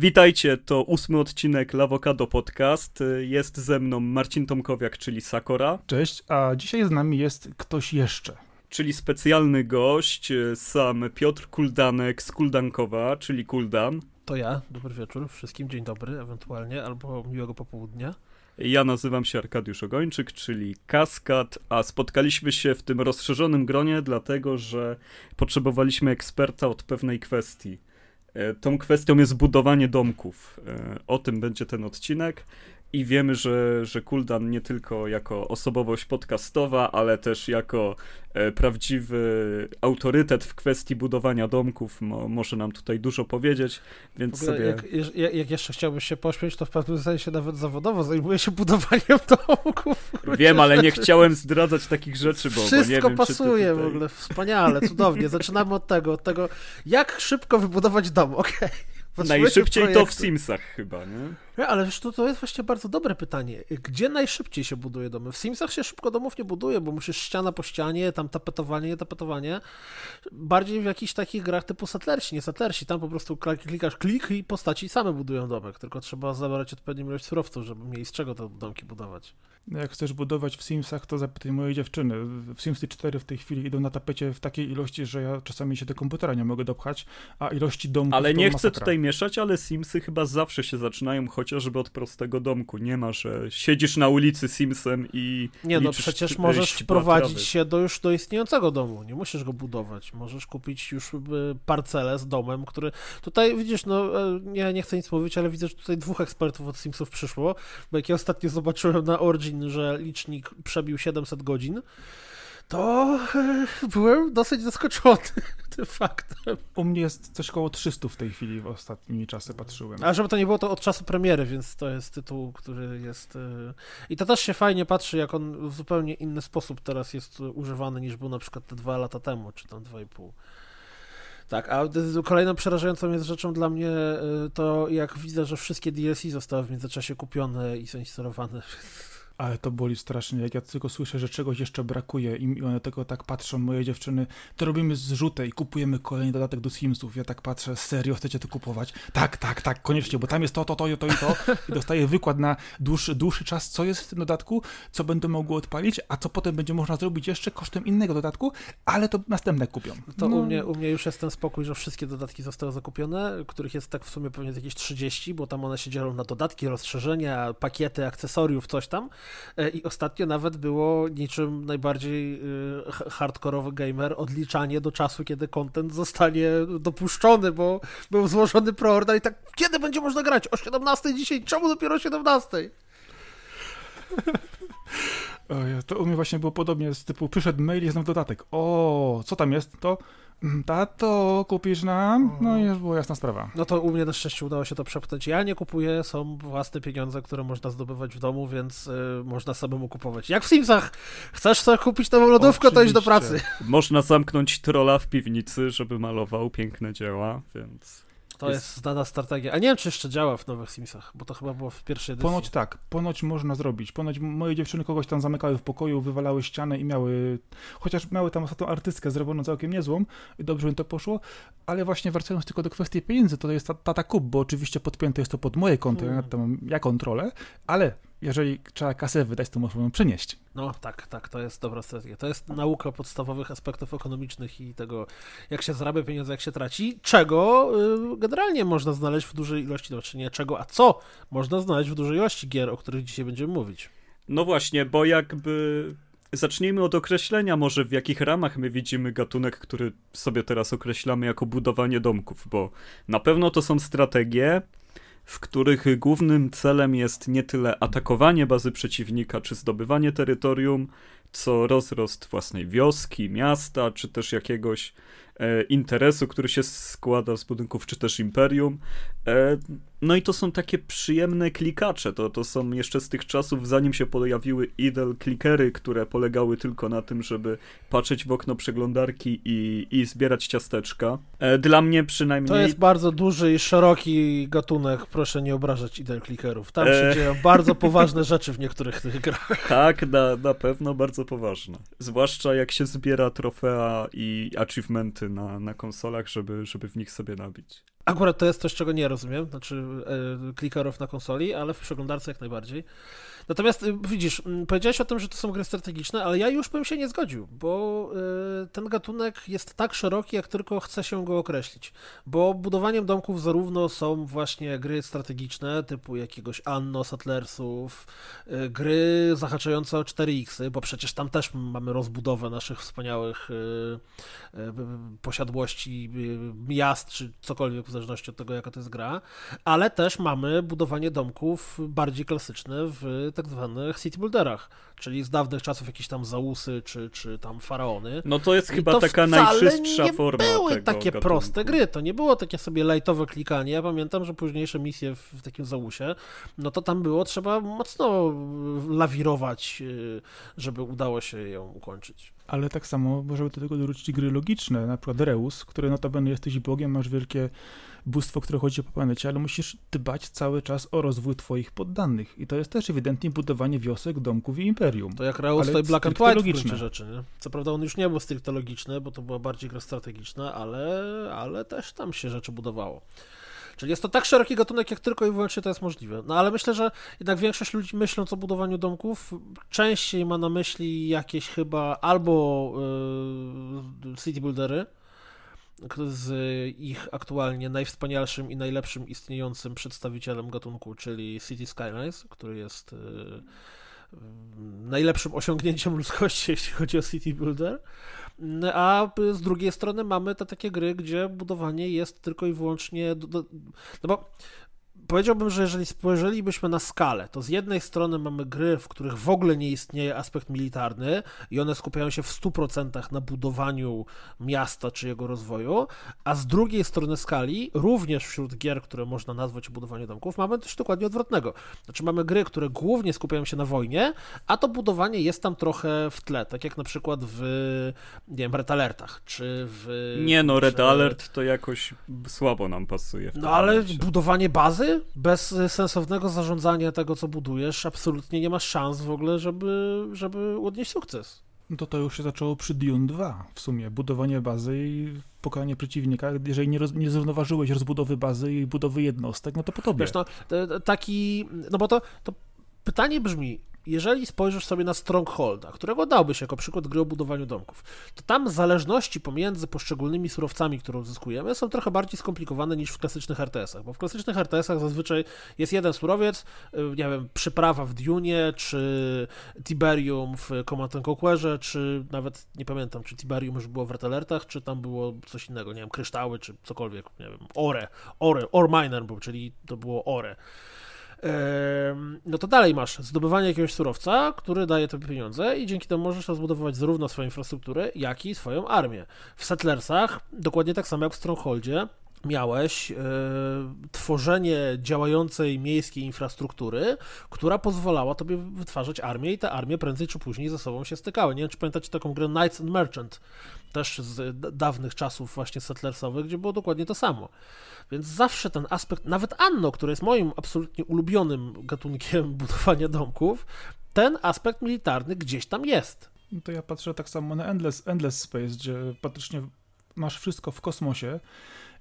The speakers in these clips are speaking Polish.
Witajcie, to ósmy odcinek Lawokado Podcast. Jest ze mną Marcin Tomkowiak, czyli Sakora. Cześć, a dzisiaj z nami jest ktoś jeszcze. Czyli specjalny gość, sam Piotr Kuldanek z Kuldankowa, czyli Kuldan. To ja, dobry wieczór wszystkim, dzień dobry ewentualnie, albo miłego popołudnia. Ja nazywam się Arkadiusz Ogończyk, czyli Kaskad, a spotkaliśmy się w tym rozszerzonym gronie, dlatego że potrzebowaliśmy eksperta od pewnej kwestii. E, tą kwestią jest budowanie domków. E, o tym będzie ten odcinek. I wiemy, że, że Kuldan nie tylko jako osobowość podcastowa, ale też jako e, prawdziwy autorytet w kwestii budowania domków mo, może nam tutaj dużo powiedzieć, więc sobie... Jak, jak, jak, jeszcze chciałbyś się pośmieć, to w pewnym sensie nawet zawodowo zajmuję się budowaniem domków. Wiem, ale nie chciałem zdradzać takich rzeczy, bo, Wszystko bo nie wiem, pasuje tutaj... w ogóle, wspaniale, cudownie. Zaczynamy od tego, od tego, jak szybko wybudować dom, okej. Okay. Najszybciej to w Simsach chyba, nie? nie ale wiesz, to, to jest właśnie bardzo dobre pytanie. Gdzie najszybciej się buduje domy? W Simsach się szybko domów nie buduje, bo musisz ściana po ścianie, tam tapetowanie, tapetowanie. Bardziej w jakichś takich grach typu Settlersi, nie Settlersi. Tam po prostu klikasz klik i postaci same budują domek, tylko trzeba zabrać odpowiednią ilość surowców, żeby mieli z czego te domki budować. Jak chcesz budować w Simsach, to zapytaj mojej dziewczyny. W Simsy 4 w tej chwili idą na tapecie w takiej ilości, że ja czasami się do komputera nie mogę dopchać, a ilości domków Ale nie chcę masakra. tutaj mieszać, ale Simsy chyba zawsze się zaczynają chociażby od prostego domku. Nie ma, że siedzisz na ulicy Simsem i Nie no, przecież możesz wprowadzić się do już do istniejącego domu. Nie musisz go budować. Możesz kupić już y, parcelę z domem, który... Tutaj widzisz, no, e, ja nie chcę nic mówić, ale widzę, że tutaj dwóch ekspertów od Simsów przyszło, bo jak ja ostatnio zobaczyłem na Origin że licznik przebił 700 godzin, to e, byłem dosyć zaskoczony tym faktem. U mnie jest coś koło 300 w tej chwili, w ostatnimi czasy patrzyłem. A żeby to nie było, to od czasu premiery, więc to jest tytuł, który jest... E, I to też się fajnie patrzy, jak on w zupełnie inny sposób teraz jest używany, niż był na przykład te dwa lata temu, czy tam dwa i pół. Tak, a kolejną przerażającą jest rzeczą dla mnie e, to, jak widzę, że wszystkie DLC zostały w międzyczasie kupione i zainstalowane. Ale to boli strasznie, jak ja tylko słyszę, że czegoś jeszcze brakuje i one tego tak patrzą, moje dziewczyny, to robimy zrzutę i kupujemy kolejny dodatek do Simsów. Ja tak patrzę, serio chcecie to kupować? Tak, tak, tak, koniecznie, bo tam jest to, to, to, to i to. I dostaję wykład na dłuższy, dłuższy czas, co jest w tym dodatku, co będę mogło odpalić, a co potem będzie można zrobić jeszcze kosztem innego dodatku, ale to następne kupią. To no. u, mnie, u mnie już jest ten spokój, że wszystkie dodatki zostały zakupione, których jest tak w sumie pewnie jakieś 30, bo tam one się dzielą na dodatki, rozszerzenia, pakiety, akcesoriów, coś tam. E, I ostatnio nawet było niczym najbardziej e, hardkorowy gamer odliczanie do czasu, kiedy content zostanie dopuszczony, bo był złożony preorder i tak, kiedy będzie można grać? O 17 dzisiaj? Czemu dopiero o 17? Oj, to u mnie właśnie było podobnie, z typu przyszedł mail, jest nam dodatek. O, co tam jest? To tato, kupisz nam? No i już była jasna sprawa. No to u mnie na szczęście udało się to przepchnąć. Ja nie kupuję, są własne pieniądze, które można zdobywać w domu, więc y, można samemu kupować. Jak w Simsach! Chcesz sobie kupić nową lodówkę, Oczywiście. to idź do pracy. Można zamknąć trola w piwnicy, żeby malował piękne dzieła, więc... To jest... jest znana strategia. A nie wiem, czy jeszcze działa w nowych Simsach, bo to chyba było w pierwszej edycji. Ponoć tak, ponoć można zrobić. Ponoć moje dziewczyny kogoś tam zamykały w pokoju, wywalały ścianę i miały, chociaż miały tam ostatnią artystkę zrobioną całkiem niezłą i dobrze im to poszło, ale właśnie wracając tylko do kwestii pieniędzy, to jest Tata Kup, bo oczywiście podpięte jest to pod moje konto, hmm. ja tam ja kontrolę, ale jeżeli trzeba kasę wydać, to można ją przenieść. No tak, tak, to jest dobra strategia. To jest nauka podstawowych aspektów ekonomicznych i tego, jak się zarabia pieniądze, jak się traci, czego y, generalnie można znaleźć w dużej ilości, znaczy nie czego, a co można znaleźć w dużej ilości gier, o których dzisiaj będziemy mówić. No właśnie, bo jakby Zacznijmy od określenia może, w jakich ramach my widzimy gatunek, który sobie teraz określamy jako budowanie domków, bo na pewno to są strategie, w których głównym celem jest nie tyle atakowanie bazy przeciwnika czy zdobywanie terytorium, co rozrost własnej wioski, miasta, czy też jakiegoś e, interesu, który się składa z budynków, czy też imperium. E, no i to są takie przyjemne klikacze. To, to są jeszcze z tych czasów, zanim się pojawiły idle clickery, które polegały tylko na tym, żeby patrzeć w okno przeglądarki i, i zbierać ciasteczka. E, dla mnie przynajmniej. To jest bardzo duży i szeroki gatunek. Proszę nie obrażać idle clickerów. Tam się e... dzieją bardzo poważne rzeczy w niektórych tych grach. Tak, na, na pewno bardzo poważne. Zwłaszcza jak się zbiera trofea i achievementy na, na konsolach, żeby, żeby w nich sobie nabić. Akurat to jest coś, czego nie rozumiem znaczy klikerów na konsoli, ale w przeglądarce jak najbardziej. Natomiast y, widzisz, mm, powiedziałeś o tym, że to są gry strategiczne, ale ja już bym się nie zgodził, bo y, ten gatunek jest tak szeroki, jak tylko chce się go określić. Bo budowaniem domków zarówno są właśnie gry strategiczne, typu jakiegoś Anno, Settlersów, y, gry zahaczające o 4X, bo przecież tam też mamy rozbudowę naszych wspaniałych posiadłości miast, czy cokolwiek w zależności od tego, jaka to jest gra, ale też mamy budowanie domków bardziej klasyczne w tak zwanych city builderach, czyli z dawnych czasów jakieś tam zausy, czy, czy tam faraony. No to jest chyba taka najczystsza nie forma były tego takie gatunku. proste gry, to nie było takie sobie lightowe klikanie. Ja pamiętam, że późniejsze misje w, w takim załusie, no to tam było trzeba mocno lawirować, y, żeby udało się ją ukończyć. Ale tak samo możemy do tego dorzucić gry logiczne, na przykład Reus, które notabene jesteś bogiem, masz wielkie bóstwo, które chodzi po planecie, ale musisz dbać cały czas o rozwój twoich poddanych. I to jest też ewidentnie budowanie wiosek, domków i imperium. To jak Reus, Ale to i Black and White w logiczne. rzeczy, nie? Co prawda on już nie był stricte logiczny, bo to była bardziej gra strategiczna, ale, ale też tam się rzeczy budowało. Czyli jest to tak szeroki gatunek, jak tylko i wyłącznie to jest możliwe. No ale myślę, że jednak większość ludzi myśląc o budowaniu domków, częściej ma na myśli jakieś chyba albo yy, city buildery, z ich aktualnie najwspanialszym i najlepszym istniejącym przedstawicielem gatunku, czyli City Skylines, który jest yy, najlepszym osiągnięciem ludzkości, jeśli chodzi o City Builder. A z drugiej strony mamy te takie gry, gdzie budowanie jest tylko i wyłącznie. Do, do, no bo powiedziałbym, że jeżeli spojrzelibyśmy na skalę, to z jednej strony mamy gry, w których w ogóle nie istnieje aspekt militarny i one skupiają się w 100% na budowaniu miasta czy jego rozwoju, a z drugiej strony skali, również wśród gier, które można nazwać o budowaniu domków, mamy coś dokładnie odwrotnego. Znaczy mamy gry, które głównie skupiają się na wojnie, a to budowanie jest tam trochę w tle, tak jak na przykład w, nie wiem, Red Alertach, czy w... Nie no, Red czy... Alert to jakoś słabo nam pasuje. No ale momencie. budowanie bazy bez sensownego zarządzania tego, co budujesz, absolutnie nie masz szans w ogóle, żeby, żeby odnieść sukces. No to to już się zaczęło przy Dune 2 w sumie. Budowanie bazy i pokonanie przeciwnika. Jeżeli nie, roz, nie zrównoważyłeś rozbudowy bazy i budowy jednostek, no to po tobie. Wiesz, no, taki, no bo to, to pytanie brzmi, jeżeli spojrzysz sobie na Strongholda, którego dałbyś jako przykład gry o budowaniu domków, to tam zależności pomiędzy poszczególnymi surowcami, które uzyskujemy, są trochę bardziej skomplikowane niż w klasycznych RTS-ach, bo w klasycznych RTS-ach zazwyczaj jest jeden surowiec, y, nie wiem, przyprawa w Dune, czy Tiberium w Command Conquerze, czy nawet, nie pamiętam, czy Tiberium już było w Red Alertach, czy tam było coś innego, nie wiem, kryształy, czy cokolwiek, nie wiem, ore, ore, ore miner był, czyli to było ore no to dalej masz zdobywanie jakiegoś surowca, który daje tobie pieniądze i dzięki temu możesz rozbudowywać zarówno swoją infrastrukturę, jak i swoją armię. W Settlersach, dokładnie tak samo jak w Strongholdzie, miałeś e, tworzenie działającej miejskiej infrastruktury, która pozwalała tobie wytwarzać armię i te armie prędzej czy później ze sobą się stykały. Nie wiem, czy pamiętacie taką grę Knights and Merchant, też z dawnych czasów właśnie settlersowych, gdzie było dokładnie to samo. Więc zawsze ten aspekt, nawet Anno, które jest moim absolutnie ulubionym gatunkiem budowania domków, ten aspekt militarny gdzieś tam jest. No to ja patrzę tak samo na Endless, Endless Space, gdzie praktycznie masz wszystko w kosmosie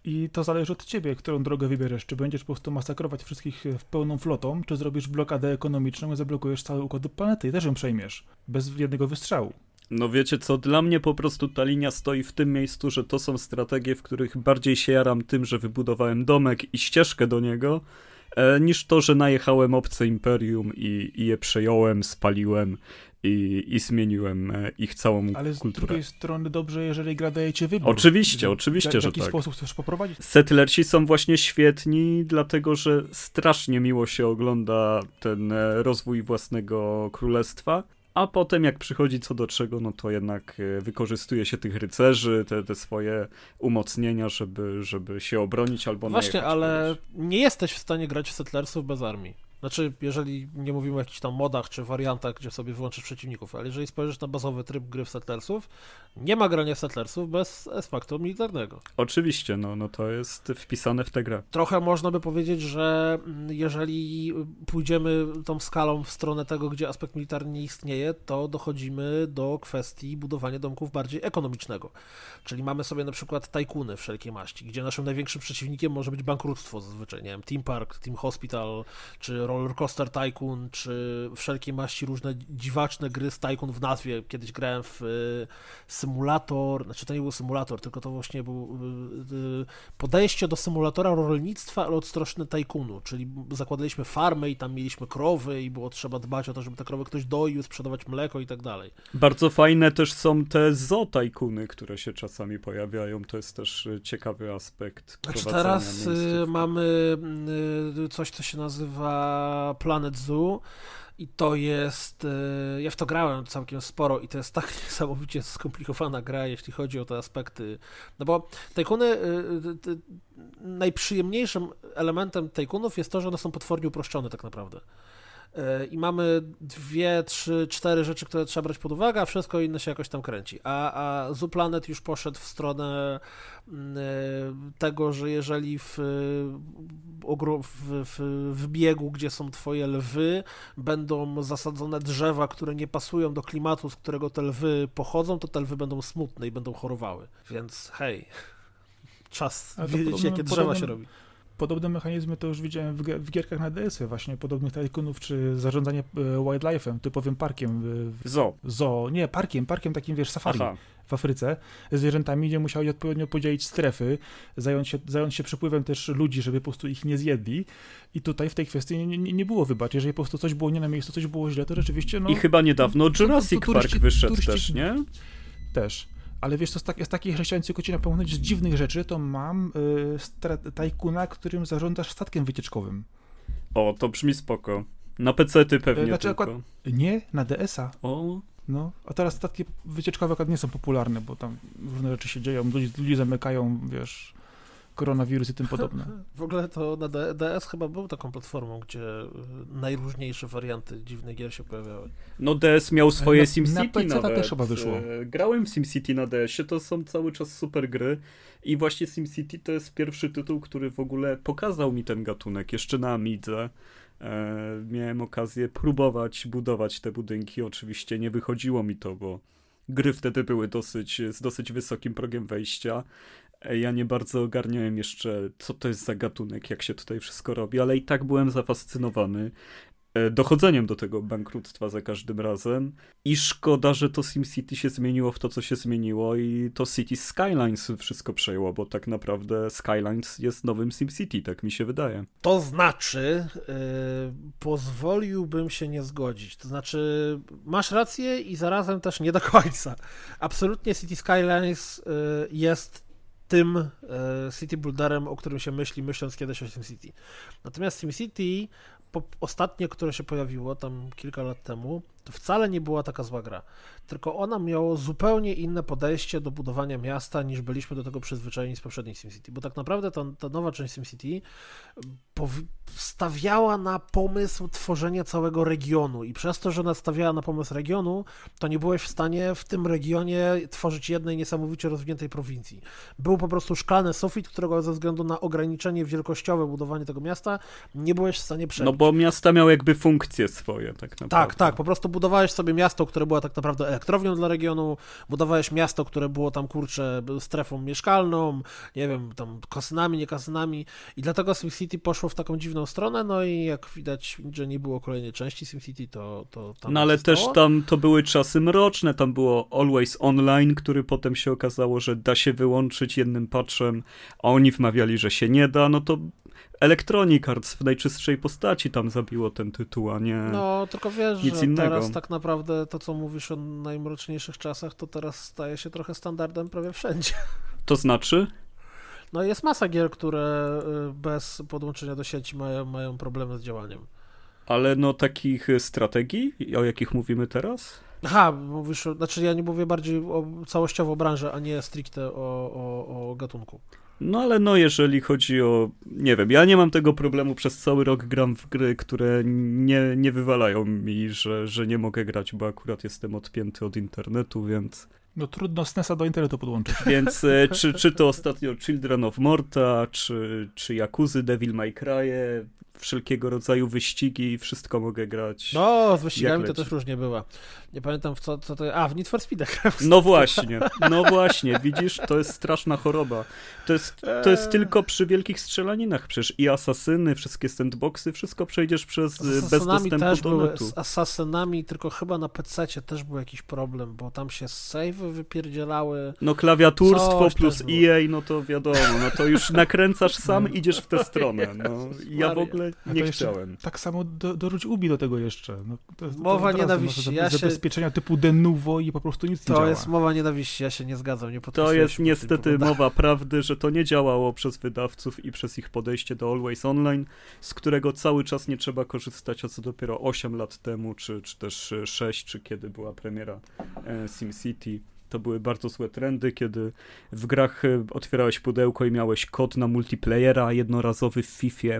i to zależy od ciebie, którą drogę wybierzesz. Czy będziesz po prostu masakrować wszystkich w pełną flotą, czy zrobisz blokadę ekonomiczną i zablokujesz cały układ planety i też ją przejmiesz. Bez jednego wystrzału. No wiecie co, dla mnie po prostu ta linia stoi w tym miejscu, że to są strategie, w których bardziej się jaram tym, że wybudowałem domek i ścieżkę do niego, e, niż to, że najechałem obce imperium i, i je przejąłem, spaliłem i, i zmieniłem e, ich całą Ale z kulturę. drugiej strony dobrze, jeżeli gra daje ci wybór. Oczywiście, oczywiście, że W jaki tak. sposób chcesz poprowadzić? Settlersi są właśnie świetni, dlatego że strasznie miło się ogląda ten e, rozwój własnego królestwa. A potem, jak przychodzi co do czego, no to jednak e, wykorzystuje się tych rycerzy, te, te swoje umocnienia, żeby, żeby się obronić albo Właśnie, ale kogoś. nie jesteś w stanie grać w Settlersów bez armii. Znaczy, jeżeli nie mówimy o jakichś tam modach czy wariantach, gdzie sobie wyłączysz przeciwników, ale jeżeli spojrzysz na bazowy tryb gry w Settlersów, nie ma grania Settlersów bez aspektu militarnego. Oczywiście, no, no to jest wpisane w tę grę. Trochę można by powiedzieć, że jeżeli pójdziemy tą skalą w stronę tego, gdzie aspekt militarny nie istnieje, to dochodzimy do kwestii budowania domków bardziej ekonomicznego. Czyli mamy sobie na przykład tajkuny wszelkiej maści, gdzie naszym największym przeciwnikiem może być bankructwo zazwyczaj, nie wiem, Team Park, Team Hospital, czy Roller Coaster Tycoon, czy wszelkie maści różne dziwaczne gry z Tycoon w nazwie. Kiedyś grałem w y, symulator, znaczy to nie był symulator, tylko to właśnie był y, y, podejście do symulatora rolnictwa, ale od strony Tycoonu, czyli zakładaliśmy farmę i tam mieliśmy krowy i było trzeba dbać o to, żeby te krowy ktoś doił, sprzedawać mleko i tak dalej. Bardzo fajne też są te zoo-tajkuny, które się czasami pojawiają. To jest też ciekawy aspekt. Znaczy teraz mamy coś, co się nazywa Planet Zoo i to jest, e, ja w to grałem całkiem sporo i to jest tak niesamowicie skomplikowana gra, jeśli chodzi o te aspekty, no bo tajkuny, e, najprzyjemniejszym elementem tajkunów jest to, że one są potwornie uproszczone tak naprawdę. E, i mamy dwie, trzy, cztery rzeczy, które trzeba brać pod uwagę, a wszystko inne się jakoś tam kręci. A, a Zooplanet już poszedł w stronę mm, e, tego, że jeżeli w, w, w, w biegu, gdzie są twoje lwy, będą zasadzone drzewa, które nie pasują do klimatu, z którego te lwy pochodzą, to te lwy będą smutne i będą chorowały. Więc hej, czas wiedzieć, jakie drzewa się robi podobne mechanizmy to już widziałem w, w gierkach na DS-y, właśnie podobnych tajkunów, czy zarządzanie e, wildlife'em, typowym parkiem. W, zoo. Zoo, nie, parkiem, parkiem takim, wiesz, safari. Aha w Afryce z zwierzętami, gdzie musieli odpowiednio podzielić strefy, zająć się, zająć się przepływem też ludzi, żeby po prostu ich nie zjedli. I tutaj w tej kwestii nie, nie, nie było wybacz. Jeżeli po prostu coś było nie na miejscu, coś było źle, to rzeczywiście no... I chyba niedawno Jurassic Park wyszedł turyści, też, nie? Też. Ale wiesz, to z, tak, z takich, tylko cię napomnieć z dziwnych rzeczy, to mam y, tajkuna, którym zarządzasz statkiem wycieczkowym. O, to brzmi spoko. Na PC-ty pewnie y, znaczy, tylko. Akurat, nie, na DS-a. O. No, a teraz statki wycieczkowe akurat nie są popularne, bo tam różne rzeczy się dzieją, ludzie, ludzie zamykają, wiesz, koronawirus i tym podobne. W ogóle to na DS chyba był taką platformą, gdzie y, najróżniejsze warianty dziwnych gier się pojawiały. No DS miał swoje na, SimCity na nawet. też chyba wyszło. E, grałem w SimCity na DS-ie, to są cały czas super gry i właśnie SimCity to jest pierwszy tytuł, który w ogóle pokazał mi ten gatunek, jeszcze na Amidze. E, miałem okazję próbować budować te budynki, oczywiście nie wychodziło mi to, bo gry wtedy były dosyć, z dosyć wysokim progiem wejścia, ja nie bardzo ogarniałem jeszcze, co to jest za gatunek, jak się tutaj wszystko robi, ale i tak byłem zafascynowany e, dochodzeniem do tego bankructwa za każdym razem. I szkoda, że to SimCity się zmieniło w to, co się zmieniło i to City Skylines wszystko przejęło, bo tak naprawdę Skylines jest nowym SimCity, tak mi się wydaje. To znaczy, yy, pozwoliłbym się nie zgodzić. To znaczy, masz rację i zarazem też nie do końca. Absolutnie City Skylines yy, jest tym e, City Builderem, o którym się myśli, myśląc kiedyś o SimCity. Natomiast SimCity, ostatnie, które się pojawiło tam kilka lat temu, to wcale nie była taka zła gra tylko ona miała zupełnie inne podejście do budowania miasta niż byliśmy do tego przyzwyczajeni z poprzednich SimCity, bo tak naprawdę ta, ta nowa część SimCity stawiała na pomysł tworzenia całego regionu i przez to, że nastawiała na pomysł regionu, to nie byłeś w stanie w tym regionie tworzyć jednej niesamowicie rozwiniętej prowincji. Był po prostu szklany sufit, którego ze względu na ograniczenie wielkościowe budowanie tego miasta nie byłeś w stanie przebić. No bo miasta miały jakby funkcje swoje tak naprawdę. Tak, tak, po prostu budowałeś sobie miasto, które było tak naprawdę elektrownią dla regionu, budowałeś miasto, które było tam, kurczę, strefą mieszkalną, nie wiem, tam kasynami, nie kasynami i dlatego SimCity poszło w taką dziwną stronę, no i jak widać, że nie było kolejnej części SimCity, to, to tam No ale też tam to były czasy mroczne, tam było Always Online, który potem się okazało, że da się wyłączyć jednym patchem, a oni wmawiali, że się nie da, no to Electronic Arts w najczystszej postaci tam zabiło ten tytuł, a nie No, tylko wiesz, nic że innego. teraz tak naprawdę to, co mówisz o najmroczniejszych czasach, to teraz staje się trochę standardem prawie wszędzie. To znaczy? No jest masa gier, które y, bez podłączenia do sieci mają, mają problemy z działaniem. Ale no takich strategii, o jakich mówimy teraz? Aha, mówisz, znaczy ja nie mówię bardziej o, całościowo branży, a nie stricte o, o, o gatunku. No ale no, jeżeli chodzi o, nie wiem, ja nie mam tego problemu, przez cały rok gram w gry, które nie, nie wywalają mi, że, że nie mogę grać, bo akurat jestem odpięty od internetu, więc... No trudno SNESa do internetu podłączyć. Więc e, czy, czy to ostatnio Children of Morta, czy, czy Yakuzy, Devil May Cry, wszelkiego rodzaju wyścigi, wszystko mogę grać. No, z wyścigami to też różnie bywa. Nie pamiętam w co, co to. A, w Need for Speed. No właśnie, no właśnie, widzisz, to jest straszna choroba. To jest, to jest tylko przy wielkich strzelaninach, przecież i asasyny, wszystkie sandboxy, wszystko przejdziesz przez z bez dostępu też do były, netu. Z asasynami, tylko chyba na PC też był jakiś problem, bo tam się save wypierdzielały. No klawiaturstwo plus EA, no to wiadomo, no to już nakręcasz sam, idziesz w tę stronę. No, ja w ogóle nie chciałem. Tak samo do, dorzuć Ubi do tego jeszcze. No, to, Mowa to nienawiści. Ja się zabezpieczenia typu Denuvo i po prostu nic to nie działa. To jest mowa nienawiści, ja się nie zgadzam, nie To jest niestety mowa prawdy, że to nie działało przez wydawców i przez ich podejście do Always Online, z którego cały czas nie trzeba korzystać, a co dopiero 8 lat temu, czy, czy też 6, czy kiedy była premiera e, SimCity. To były bardzo złe trendy, kiedy w grach e, otwierałeś pudełko i miałeś kod na multiplayera jednorazowy w FIFA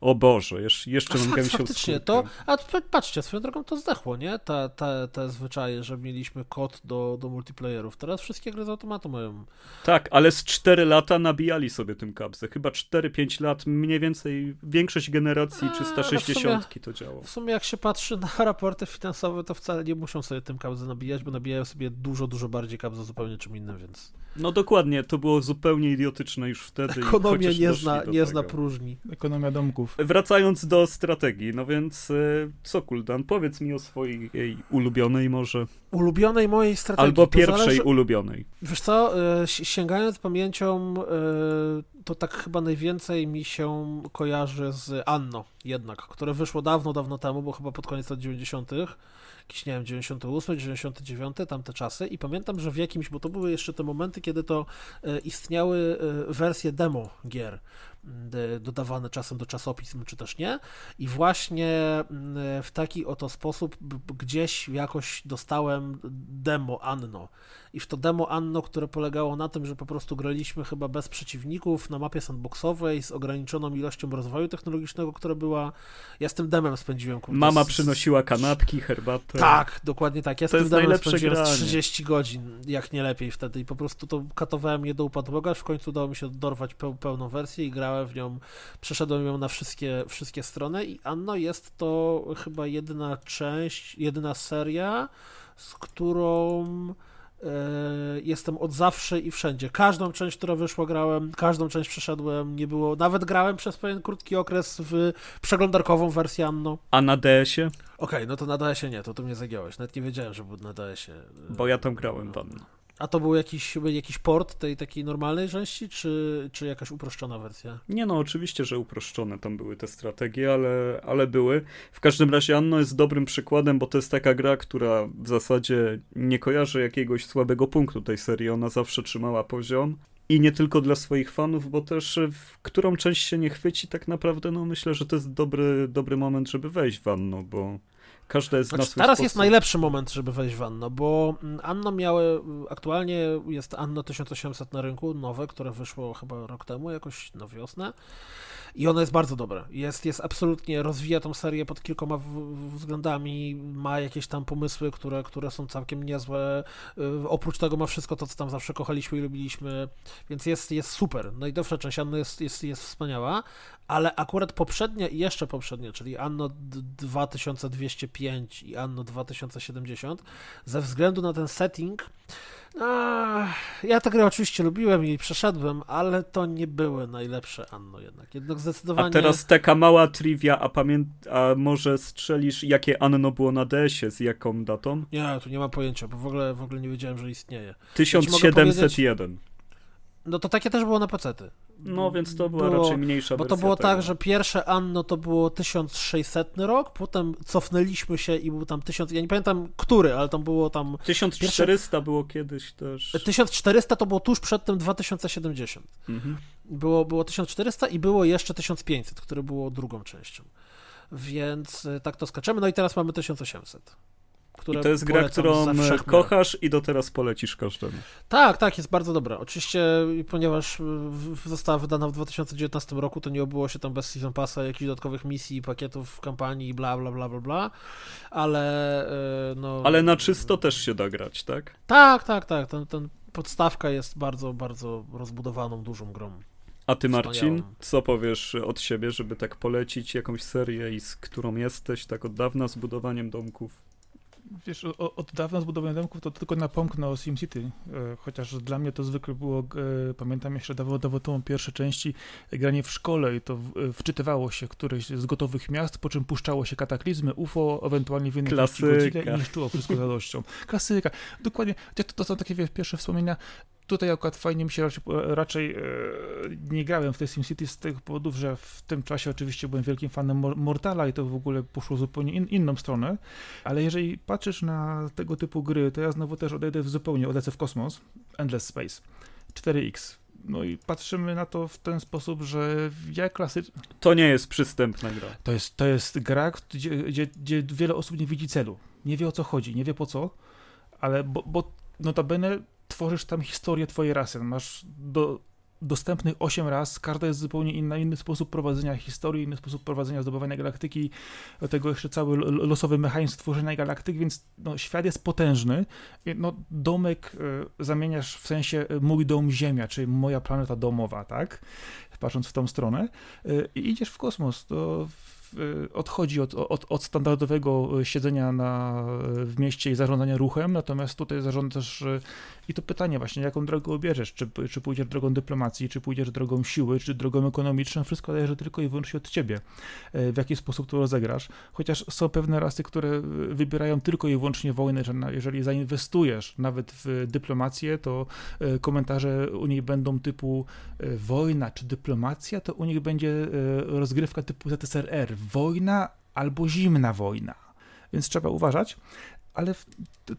o Boże, jeszcze, jeszcze mam gęsią Faktycznie, to, a patrzcie, swoją drogą to zdechło, nie? Te, te, te zwyczaje, że mieliśmy kod do, do multiplayerów. Teraz wszystkie gry z automatu mają. Tak, ale z 4 lata nabijali sobie tym kapsę. Chyba 4-5 lat, mniej więcej większość generacji 360 sumie, to działo. W sumie jak się patrzy na raporty finansowe, to wcale nie muszą sobie tym kapsę nabijać, bo nabijają sobie dużo, dużo bardziej kapsę zupełnie czym innym, więc... No dokładnie, to było zupełnie idiotyczne już wtedy. Ekonomia nie zna, nie zna próżni. Ekonomia domków. Wracając do strategii, no więc e, co Kuldan, powiedz mi o swojej ulubionej może. Ulubionej mojej strategii. Albo pierwszej zależy... ulubionej. Wiesz co, e, sięgając pamięcią, e, to tak chyba najwięcej mi się kojarzy z Anno jednak, które wyszło dawno, dawno temu, bo chyba pod koniec lat 90 jakiś, nie wiem, 98, 99, tamte czasy. I pamiętam, że w jakimś, bo to były jeszcze te momenty, kiedy to e, istniały e, wersje demo gier dodawane czasem do czasopism, czy też nie. I właśnie w taki oto sposób gdzieś jakoś dostałem demo Anno. I w to demo Anno, które polegało na tym, że po prostu graliśmy chyba bez przeciwników na mapie sandboxowej z ograniczoną ilością rozwoju technologicznego, która była... Ja z tym demem spędziłem... Kurde, Mama z... przynosiła kanapki, herbatę. Tak, dokładnie tak. Ja z to tym demem spędziłem granie. 30 godzin, jak nie lepiej wtedy. I po prostu to katowałem je do upadłego, aż w końcu udało mi się dorwać pełną wersję i grałem w nią, przeszedłem ją na wszystkie, wszystkie strony i Anno jest to chyba jedyna część, jedyna seria, z którą e, jestem od zawsze i wszędzie. Każdą część, która wyszła, grałem, każdą część przeszedłem, nie było, nawet grałem przez pewien krótki okres w przeglądarkową wersję Anno. A na DS-ie? Okej, okay, no to na DS-ie nie, to tu mnie zagiąłeś, nawet nie wiedziałem, że był na DS-ie. Bo ja tam grałem w Anno. A to był jakiś, jakiś port tej takiej normalnej części, czy, czy jakaś uproszczona wersja? Nie no, oczywiście, że uproszczone tam były te strategie, ale, ale były. W każdym razie Anno jest dobrym przykładem, bo to jest taka gra, która w zasadzie nie kojarzy jakiegoś słabego punktu tej serii. Ona zawsze trzymała poziom. I nie tylko dla swoich fanów, bo też w którą część się nie chwyci, tak naprawdę, no myślę, że to jest dobry, dobry moment, żeby wejść w Anno, bo Każde z znaczy, Teraz sposób. jest najlepszy moment, żeby wejść w Anno, bo mm, Anno miały, aktualnie jest Anno 1800 na rynku, nowe, które wyszło chyba rok temu, jakoś na wiosnę. I ono jest bardzo dobre. Jest, jest absolutnie, rozwija tą serię pod kilkoma względami, ma jakieś tam pomysły, które, które są całkiem niezłe. Y, oprócz tego ma wszystko to, co tam zawsze kochaliśmy i lubiliśmy, więc jest, jest super. Najnowsza część Anno jest, jest, jest wspaniała, ale akurat poprzednia i jeszcze poprzednia, czyli Anno 2205 i Anno 2070, ze względu na ten setting, ja tę grę oczywiście lubiłem i przeszedłem, ale to nie były najlepsze Anno jednak. Jednak zdecydowanie... A teraz taka mała trivia, a, pamię... a może strzelisz, jakie Anno było na DS-ie, z jaką datą? Nie, tu nie mam pojęcia, bo w ogóle, w ogóle nie wiedziałem, że istnieje. 1701. No to takie też było na pecety. No więc to była było, raczej mniejsza Bo to było tak, tego. tak, że pierwsze Anno to było 1600 rok, potem cofnęliśmy się i był tam 1000, ja nie pamiętam który, ale tam było tam... 1400 pierwsze... było kiedyś też. 1400 to było tuż przed tym 2070. Mhm. Było, było 1400 i było jeszcze 1500, które było drugą częścią. Więc y, tak to skaczemy. No i teraz mamy 1800. które I to jest gra, którą wszechmiar. kochasz i do teraz polecisz każdemu. Tak, tak, jest bardzo dobra. Oczywiście, ponieważ w- została wydana w 2019 roku, to nie obyło się tam bez Season Passa, jakichś dodatkowych misji, pakietów, kampanii, bla, bla, bla, bla, bla, ale e, no... Ale na czysto też się da grać, tak? Tak, tak, tak, ten, ten podstawka jest bardzo, bardzo rozbudowaną, dużą grą. A ty, Marcin, co powiesz od siebie, żeby tak polecić jakąś serię i z którą jesteś tak od dawna z budowaniem domków? Wiesz, od dawna zbudowanie domków to tylko napomknę o SimCity, e, chociaż dla mnie to zwykle było, e, pamiętam jeszcze dawno temu pierwsze części, e, granie w szkole i to wczytywało się któreś z gotowych miast, po czym puszczało się kataklizmy, UFO, ewentualnie w innej. Godzilla i niszczyło wszystko z radością. Klasyka, dokładnie, to, to są takie wiesz, pierwsze wspomnienia, Tutaj akurat fajnie mi się raczej, raczej e, nie grałem w tej SimCity z tych powodów, że w tym czasie oczywiście byłem wielkim fanem Mor- Mortala i to w ogóle poszło zupełnie in, inną stronę, ale jeżeli patrzysz na tego typu gry, to ja znowu też odejdę w zupełnie, odlecę w kosmos, Endless Space, 4X. No i patrzymy na to w ten sposób, że ja klasycznie... To nie jest przystępna gra. To jest, to jest gra, gdzie, gdzie, gdzie wiele osób nie widzi celu, nie wie o co chodzi, nie wie po co, ale bo, bo notabene tworzysz tam historię twojej rasy. Masz do, dostępnych 8 raz, każda jest zupełnie inna, inny sposób prowadzenia historii, inny sposób prowadzenia zdobywania galaktyki, tego jeszcze cały lo- losowy mechanizm tworzenia galaktyk, więc no, świat jest potężny. No, domek y, zamieniasz w sensie y, mój dom Ziemia, czyli moja planeta domowa, tak? Patrząc w tą stronę. Y, I idziesz w kosmos, to w, odchodzi od, od, od standardowego y, siedzenia na, w mieście i zarządzania ruchem, natomiast tutaj zarządzasz y, i to pytanie właśnie, jaką drogę obierzesz, czy, czy pójdziesz drogą dyplomacji, czy pójdziesz drogą siły, czy drogą ekonomiczną, wszystko zależy tylko i wyłącznie od ciebie, e, w jaki sposób to rozegrasz, chociaż są pewne rasy, które e, wybierają tylko i wyłącznie wojnę, że jeżeli zainwestujesz nawet w dyplomację, to e, komentarze u nich będą typu e, wojna czy dyplomacja, to u nich będzie e, rozgrywka typu ZSRR, wojna albo zimna wojna, więc trzeba uważać, ale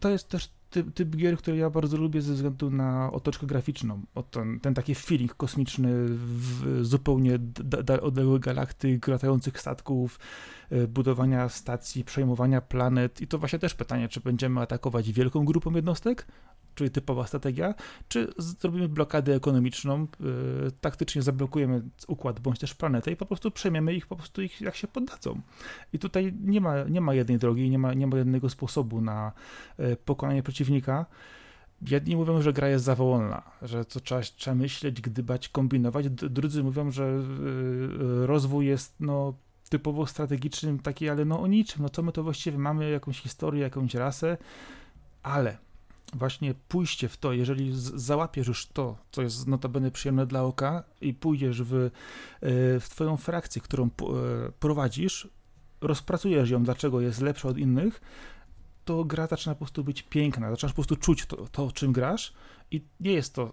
to jest też typ, typ gier, który ja bardzo lubię ze względu na otoczkę graficzną. O ten, ten taki feeling kosmiczny w zupełnie da, da, odległych galaktyk, latających statków, e, budowania stacji, przejmowania planet. I to właśnie też pytanie, czy będziemy atakować wielką grupą jednostek, czyli typowa strategia, czy zrobimy blokadę ekonomiczną, e, taktycznie zablokujemy układ bądź też planetę i po prostu przejmiemy ich po prostu ich jak się poddadzą. I tutaj nie ma, nie ma jednej drogi, nie ma, nie ma jednego sposobu na e, pokonanie przeciwnika. Jedni mówią, że gra jest za że co trzeba, trzeba myśleć, gdybać, kombinować. Drudzy mówią, że y, rozwój jest no, typowo strategicznym, taki, ale no o niczym. No co my to właściwie mamy, jakąś historię, jakąś rasę, ale właśnie pójście w to, jeżeli załapiesz już to, co jest notabene przyjemne dla oka i pójdziesz w, y, w twoją frakcję, którą y, prowadzisz, rozpracujesz ją, dlaczego jest lepsza od innych, to gra zaczyna po prostu być piękna, zaczynasz po prostu czuć to, to czym grasz i nie jest to e,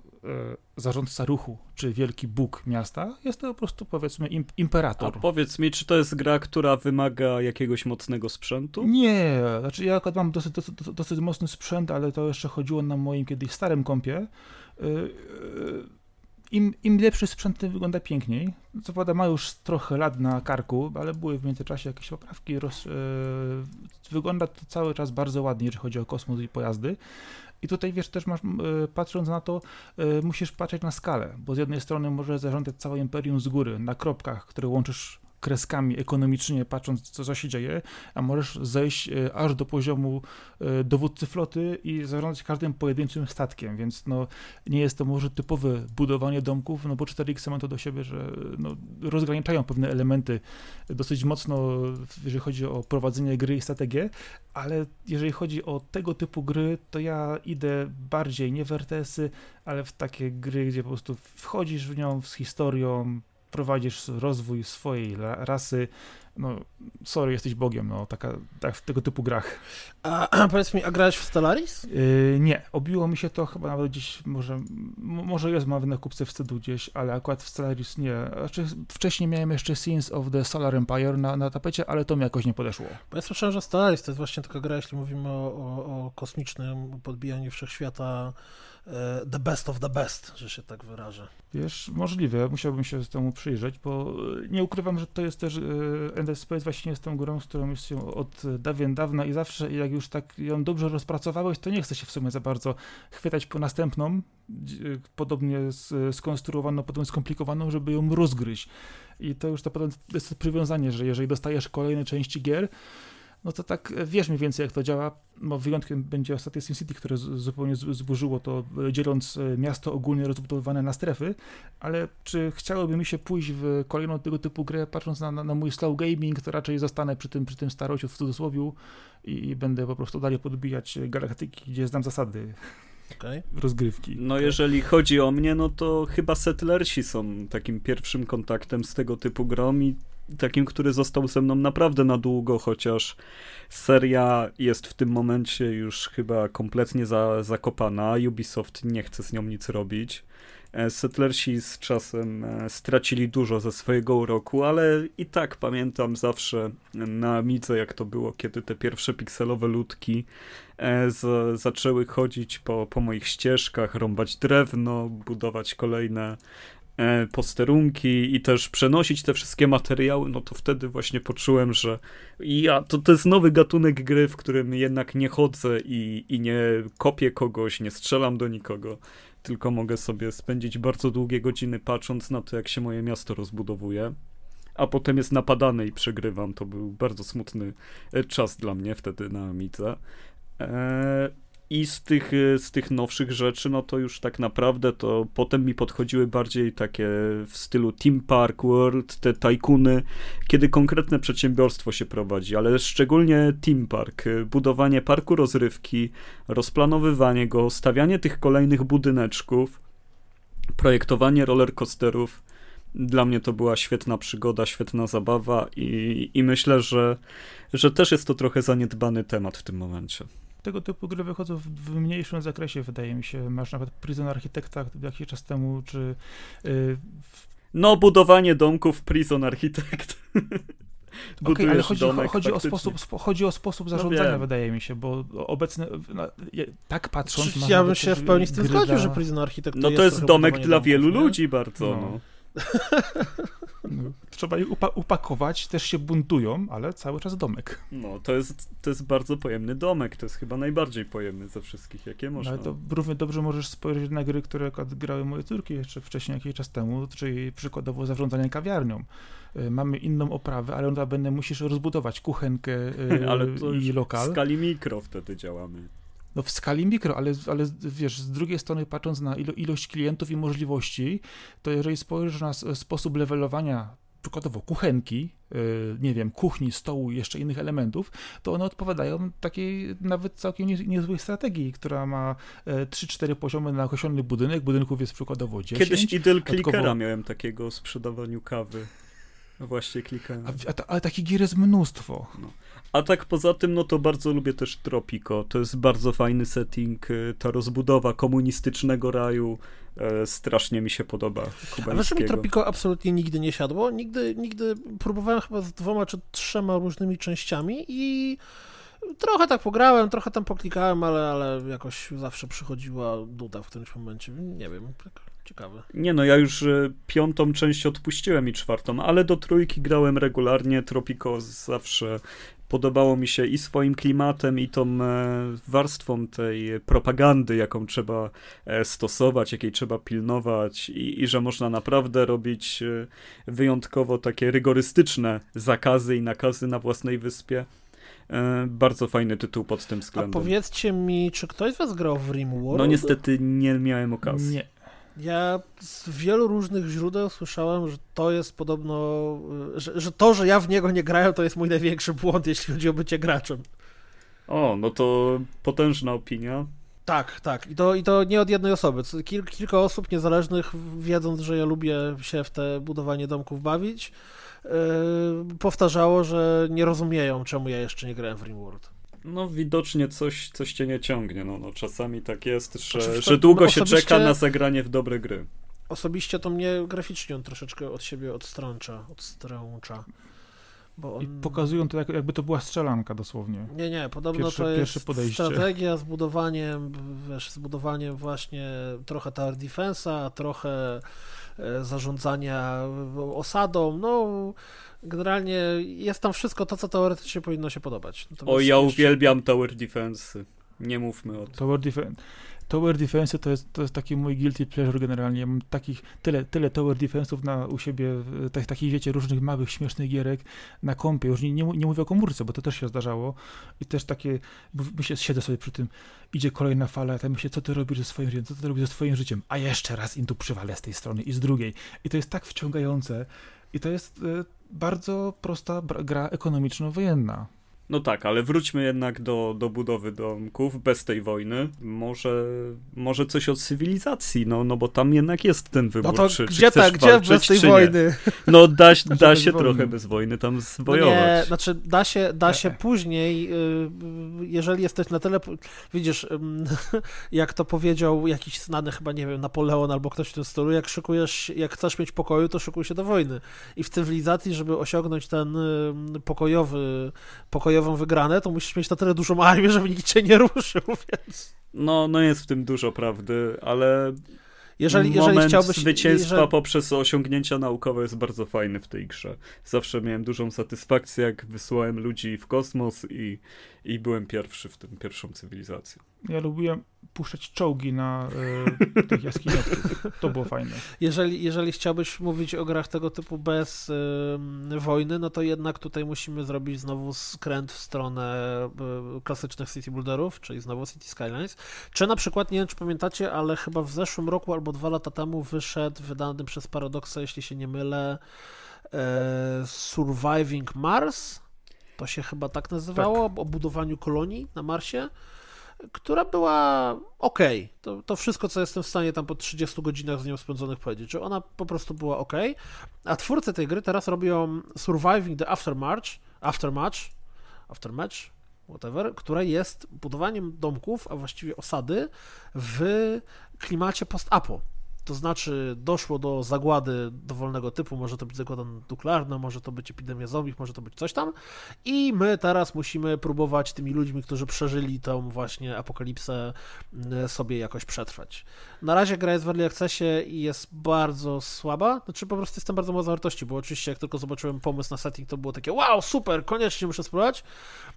zarządca ruchu czy wielki bóg miasta, jest to po prostu powiedzmy im, A imperator. powiedz mi, czy to jest gra, która wymaga jakiegoś mocnego sprzętu? Nie, znaczy ja akurat mam dosyć, dosyć, dosyć mocny sprzęt, ale to jeszcze chodziło na moim kiedyś starym kompie. Y, y, Im, Im lepszy sprzęt, tym wygląda piękniej. Co prawda ma już trochę lat na karku, ale były w międzyczasie jakieś poprawki. Roz, y, wygląda to cały czas bardzo ładnie, jeżeli chodzi o kosmos i pojazdy. I tutaj wiesz, też masz, y, patrząc na to, y, musisz patrzeć na skalę, bo z jednej strony możesz zarządzać całe imperium z góry, na kropkach, które łączysz kreskami ekonomicznie, patrząc co, co się dzieje, a możesz zejść e, aż do poziomu e, dowódcy floty i zarządzać każdym pojedynczym statkiem, więc no, nie jest to może typowe budowanie domków, no bo 4X ma to do siebie, że no, rozgraniczają pewne elementy dosyć mocno, jeżeli chodzi o prowadzenie gry i strategię, ale jeżeli chodzi o tego typu gry, to ja idę bardziej nie w RTS-y, ale w takie gry, gdzie po prostu wchodzisz w nią z historią, prowadzisz rozwój swojej ra- rasy, no sorry, jesteś Bogiem, no taka, tak w tego typu grach. A powiedz mi, a grałeś w Stellaris? Yy, nie, obiło mi się to chyba nawet gdzieś, może, może jest nawet na kupce wstydu gdzieś, ale akurat w Stellaris nie. Znaczy, wcześniej miałem jeszcze Scenes of the Solar Empire na, na tapecie, ale to mi jakoś nie podeszło. Bo ja słyszałem, że Stellaris to jest właśnie taka gra, jeśli mówimy o, o, o kosmicznym podbijaniu wszechświata e, the best of the best, że się tak wyrażę. Wiesz, możliwe, musiałbym się temu przyjrzeć, bo e, nie ukrywam, że to jest też e, Dead Space właśnie jest tą grą, z którą już się od dawien dawna i zawsze jak już tak ją dobrze rozpracowałeś, to nie chce się w sumie za bardzo chwytać po następną, podobnie skonstruowaną, potem skomplikowaną, żeby ją rozgryźć. I to już to potem jest przywiązanie, że jeżeli dostajesz kolejne części gier, no to tak wiesz mniej więcej jak to działa. No, wyjątkiem będzie ostatnie SimCity, które zupełnie zburzyło to, e, dzieląc e, miasto ogólnie rozbudowane na strefy, ale czy chciałoby mi się pójść w kolejną tego typu grę, patrząc na, na, na mój slow gaming, to raczej zostanę przy tym, przy tym starociu w cudzysłowie i, i będę po prostu dalej podbijać galaktyki, gdzie znam zasady. Okay. rozgrywki. No jeżeli chodzi o mnie, no to chyba Settlersi są takim pierwszym kontaktem z tego typu grom i takim, który został ze mną naprawdę na długo, chociaż seria jest w tym momencie już chyba kompletnie za, zakopana. Ubisoft nie chce z nią nic robić. E, Settlersi z czasem e, stracili dużo ze swojego uroku, ale i tak pamiętam zawsze na Amidze, jak to było, kiedy te pierwsze pikselowe ludki e, z, zaczęły chodzić po, po moich ścieżkach, rąbać drewno, budować kolejne posterunki i też przenosić te wszystkie materiały, no to wtedy właśnie poczułem, że ja, to, to jest nowy gatunek gry, w którym jednak nie chodzę i, i nie kopię kogoś, nie strzelam do nikogo, tylko mogę sobie spędzić bardzo długie godziny patrząc na to, jak się moje miasto rozbudowuje. A potem jest napadany i przegrywam. To był bardzo smutny e, czas dla mnie wtedy na Amidze. Eee, i z tych, y, z tych nowszych rzeczy, no to już tak naprawdę to potem mi podchodziły bardziej takie w stylu Team Park World, te tajkuny, kiedy konkretne przedsiębiorstwo się prowadzi, ale szczególnie Team Park, y, budowanie parku rozrywki, rozplanowywanie go, stawianie tych kolejnych budyneczków, projektowanie rollercoasterów. Dla mnie to była świetna przygoda, świetna zabawa i, i myślę, że, że też jest to trochę zaniedbany temat w tym momencie tego typu gry wychodzą w, w, mniejszym zakresie, wydaje mi się. Masz nawet Prison Architecta jakiś czas temu, czy... Yy, w... No, budowanie domków Prison Architect. okay, ale chodzi, domek, chodzi, o sposób, chodzi o sposób no zarządzania, no wydaje mi się, bo obecny, no, tak patrząc... Ja bym się w pełni z tym zgodził, że Prison Architect No to jest, jest domek dla wielu ludzi bardzo, no. no. No, trzeba je upa upakować, też się buntują, ale cały czas domek. No, to jest, to jest bardzo pojemny domek, to jest chyba najbardziej pojemny ze wszystkich, jakie można. No, ale to równie dobrze możesz spojrzeć na gry, które grały moje córki jeszcze wcześniej, jakiś czas temu, czyli przykładowo zarządzanie kawiarnią. Y, mamy inną oprawę, ale ona będę musisz rozbudować kuchenkę y, ale to i lokal. w skali mikro wtedy działamy. No w skali mikro, ale, ale wiesz, z drugiej strony patrząc na ilo, ilość klientów i możliwości, to jeżeli spojrzysz na sposób levelowania przykładowo kuchenki, yy, nie wiem, kuchni, stołu i jeszcze innych elementów, to one odpowiadają takiej nawet całkiem nie, niezłej strategii, która ma 3-4 e, poziomy na określony budynek, budynków jest przykładowo 10. Kiedyś idel clickera miałem takiego o sprzedawaniu kawy. Właśnie klikałem. A, takich gier jest mnóstwo. No. A tak poza tym, no to bardzo lubię też Tropico. To jest bardzo fajny setting. Y, ta rozbudowa komunistycznego raju e, strasznie mi się podoba. A wiesz, mi Tropico absolutnie nigdy nie siadło. Nigdy, nigdy próbowałem chyba z dwoma czy trzema różnymi częściami i trochę tak pograłem, trochę tam poklikałem, ale, ale jakoś zawsze przychodziła duda w którymś momencie. Nie wiem, tak ciekawe. Nie no, ja już e, piątą część odpuściłem i czwartą, ale do trójki grałem regularnie. Tropico zawsze podobało mi się i swoim klimatem, i tą e, warstwą tej propagandy, jaką trzeba e, stosować, jakiej trzeba pilnować, i, i że można naprawdę robić wyjątkowo takie rygorystyczne zakazy i nakazy na własnej wyspie. Bardzo fajny tytuł pod tym względem. A powiedzcie mi, czy ktoś z was grał w RimWorld? No niestety nie miałem okazji. Nie. Ja z wielu różnych źródeł słyszałem, że to jest podobno, że, że, to, że ja w niego nie grałem, to jest mój największy błąd, jeśli chodzi o bycie graczem. O, no to potężna opinia. Tak, tak. I to, i to nie od jednej osoby. Kil, kilka osób niezależnych, wiedząc, że ja lubię się w te budowanie domków bawić, yy, powtarzało, że nie rozumieją, czemu ja jeszcze nie grałem w RimWorld. No widocznie coś, coś cię nie ciągnie. No, no czasami tak jest, że, znaczy, że długo się czeka na zagranie w dobre gry. Osobiście to mnie graficznie on troszeczkę od siebie odstrącza, odstrącza. Bo I pokazują to, jak, jakby to była strzelanka dosłownie. Nie, nie, podobno Pierwsze- to jest strategia z budowaniem, wiesz, z budowaniem właśnie trochę tower defensa, trochę e, zarządzania osadą, no generalnie jest tam wszystko to, co teoretycznie powinno się podobać. O, Natomiast ja jeszcze- uwielbiam Tower Defense. Nie mówmy o tym. Tower, defen tower Defense to jest, to jest taki mój guilty pleasure generalnie. Ja Mam takich, tyle, tyle Tower Defense'ów na, u siebie, tak, takich wiecie, różnych małych, śmiesznych gierek na kompie. Już nie, nie, nie mówię o komórce, bo to też się zdarzało. I też takie, myślę, siedzę sobie przy tym, idzie kolejna fala, ja tam myślę, co ty robisz ze swoim życiem, co ty robisz ze swoim życiem, a jeszcze raz im tu przywalę z tej strony i z drugiej. I to jest tak wciągające. I to jest e, bardzo prosta gra ekonomiczno-wojenna. No tak, ale wróćmy jednak do, do budowy domków bez tej wojny. Może, może coś od cywilizacji, no, no bo tam jednak jest ten wybór. No to czy, gdzie czy tak, gdzie walczyć, bez tej nie. wojny? No da, da bez się wojny. trochę bez wojny tam No zwojować. nie, znaczy da się, da się później, y, jeżeli jesteś na tyle, widzisz, jak to powiedział jakiś znany chyba, nie wiem, Napoleon albo ktoś w tym stylu, jak szykujesz, jak chcesz mieć pokoju, to szykuj się do wojny. I w cywilizacji, żeby osiągnąć ten ym, pokojowy, pokojową wygranę, to musisz mieć na tyle dużą armię, żeby nikt cię nie ruszył, więc... No, no jest w tym dużo prawdy, ale Jeżeli, jeżeli moment chciałbyś... zwycięstwa jeżeli- poprzez osiągnięcia naukowe jest bardzo fajny w tej grze. Zawsze miałem dużą satysfakcję, jak wysłałem ludzi w kosmos i, i byłem pierwszy w tym, pierwszą cywilizacją. Ja lubiłem puszczać czołgi na e, tych jaskiniowców. To było fajne. Jeżeli, jeżeli chciałbyś mówić o grach tego typu bez ym, wojny, no to jednak tutaj musimy zrobić znowu skręt w stronę y, klasycznych city builderów, czyli znowu City Skylines. Czy na przykład, nie wiem czy pamiętacie, ale chyba w zeszłym roku albo dwa lata temu wyszedł, wydany przez Paradoxa, jeśli się nie mylę, e, Surviving Mars. To się chyba tak nazywało, o budowaniu kolonii na Marsie która była ok. To, to wszystko, co jestem w stanie tam po 30 godzinach z nią spędzonych powiedzieć, że ona po prostu była ok. A twórcy tej gry teraz robią Surviving the Aftermatch, Aftermatch, Aftermatch, whatever, która jest budowaniem domków, a właściwie osady w klimacie post-apo. To znaczy doszło do zagłady dowolnego typu, może to być zagłada nuklearna, może to być epidemia zombie, może to być coś tam i my teraz musimy próbować tymi ludźmi, którzy przeżyli tą właśnie apokalipsę m, sobie jakoś przetrwać. Na razie gra jest w Early Accessie i jest bardzo słaba, znaczy po prostu jestem bardzo mało zawartości, bo oczywiście jak tylko zobaczyłem pomysł na setting, to było takie wow, super, koniecznie muszę spróbować,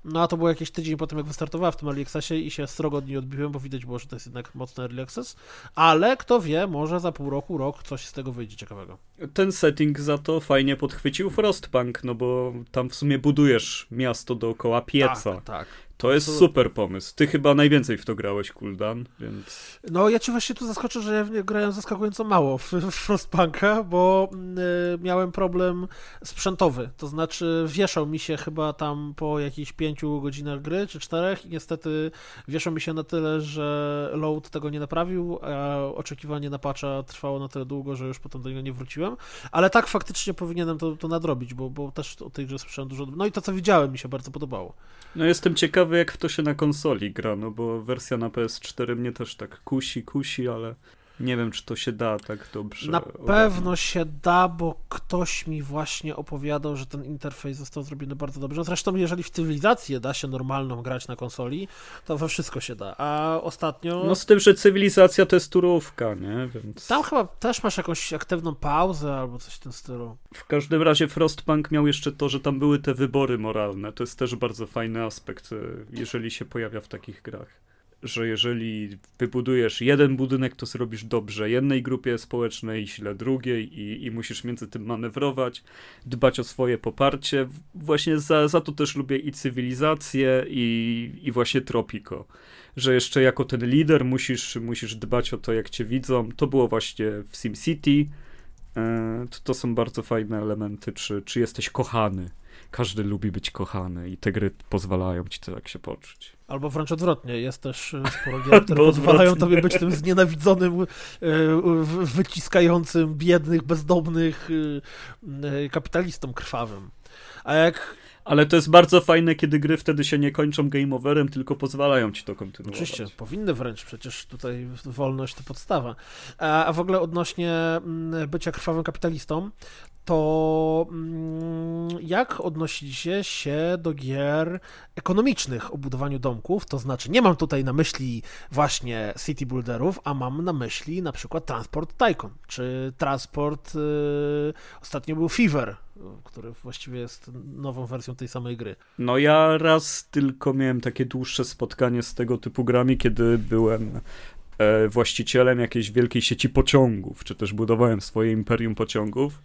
no a to było jakiś tydzień po tym, jak wystartowała w tym Early Accessie i się srogo od niej odbiłem, bo widać było, że to jest jednak mocny Early Access, ale kto wie, może za pół roku, rok coś z tego wyjdzie ciekawego. Ten setting za to fajnie podchwycił Frostpunk, no bo tam w sumie budujesz miasto dookoła pieca. Tak, tak. To jest super pomysł. Ty chyba najwięcej w to grałeś, Kuldan, więc... No, ja ci właśnie tu zaskoczę, że ja w nie grałem zaskakująco mało w, w Frostpunka, bo y, miałem problem sprzętowy. To znaczy, wieszał mi się chyba tam po jakichś pięciu godzinach gry, czy czterech, i niestety wieszał mi się na tyle, że load tego nie naprawił, a oczekiwanie na patcha trwało na tyle długo, że już potem do niego nie wróciłem. Ale tak faktycznie powinienem to, to nadrobić, bo, bo też o tej grze słyszałem dużo. No i to, co widziałem, mi się bardzo podobało. No jestem ciekawy, jak w to się na konsoli gra, no bo wersja na PS4 mnie też tak kusi, kusi, ale nie wiem, czy to się da tak dobrze. Na ogarnąć. pewno się da, bo ktoś mi właśnie opowiadał, że ten interfejs został zrobiony bardzo dobrze. Zresztą, jeżeli w cywilizację da się normalną grać na konsoli, to we wszystko się da. A ostatnio. No z tym, że cywilizacja to jest turówka, nie? Więc... Tam chyba też masz jakąś aktywną pauzę albo coś w tym stylu. W każdym razie Frostpunk miał jeszcze to, że tam były te wybory moralne. To jest też bardzo fajny aspekt, e, jeżeli się pojawia w takich grach. Że jeżeli wybudujesz jeden budynek, to zrobisz dobrze jednej grupie społecznej, źle drugiej i, i musisz między tym manewrować, dbać o swoje poparcie. Właśnie za, za to też lubię i cywilizację, i, i właśnie Tropico. Że jeszcze jako ten lider musisz, musisz dbać o to, jak cię widzą. To było właśnie w SimCity. E, To, to są bardzo fajne elementy, czy, czy jesteś kochany. Każdy lubi być kochany i te gry pozwalają ci tak się poczuć. Albo wręcz odwrotnie, jest też e, sporo gier, które pozwalają tobie być tym znienawidzonym, e, wyciskającym biednych, bezdomnych e, kapitalistą krwawym. A jak Ale to jest bardzo fajne, kiedy gry wtedy się nie kończą game overem, tylko pozwalają ci to kontynuować. Oczywiście, powinny wręcz, przecież tutaj wolność to podstawa. A, a w ogóle odnośnie mm, bycia krwawym kapitalistą, to mm, jak odnosicie się do gier ekonomicznych o budowaniu domków? To znaczy, nie mam tutaj na myśli właśnie city builderów, a mam na myśli na przykład Transport Tycoon, czy Transport, yy, ostatnio był Fever, który właściwie jest nową wersją tej samej gry. No ja raz tylko miałem takie dłuższe spotkanie z tego typu grami, kiedy byłem e, właścicielem jakiejś wielkiej sieci pociągów, czy też budowałem swoje imperium pociągów.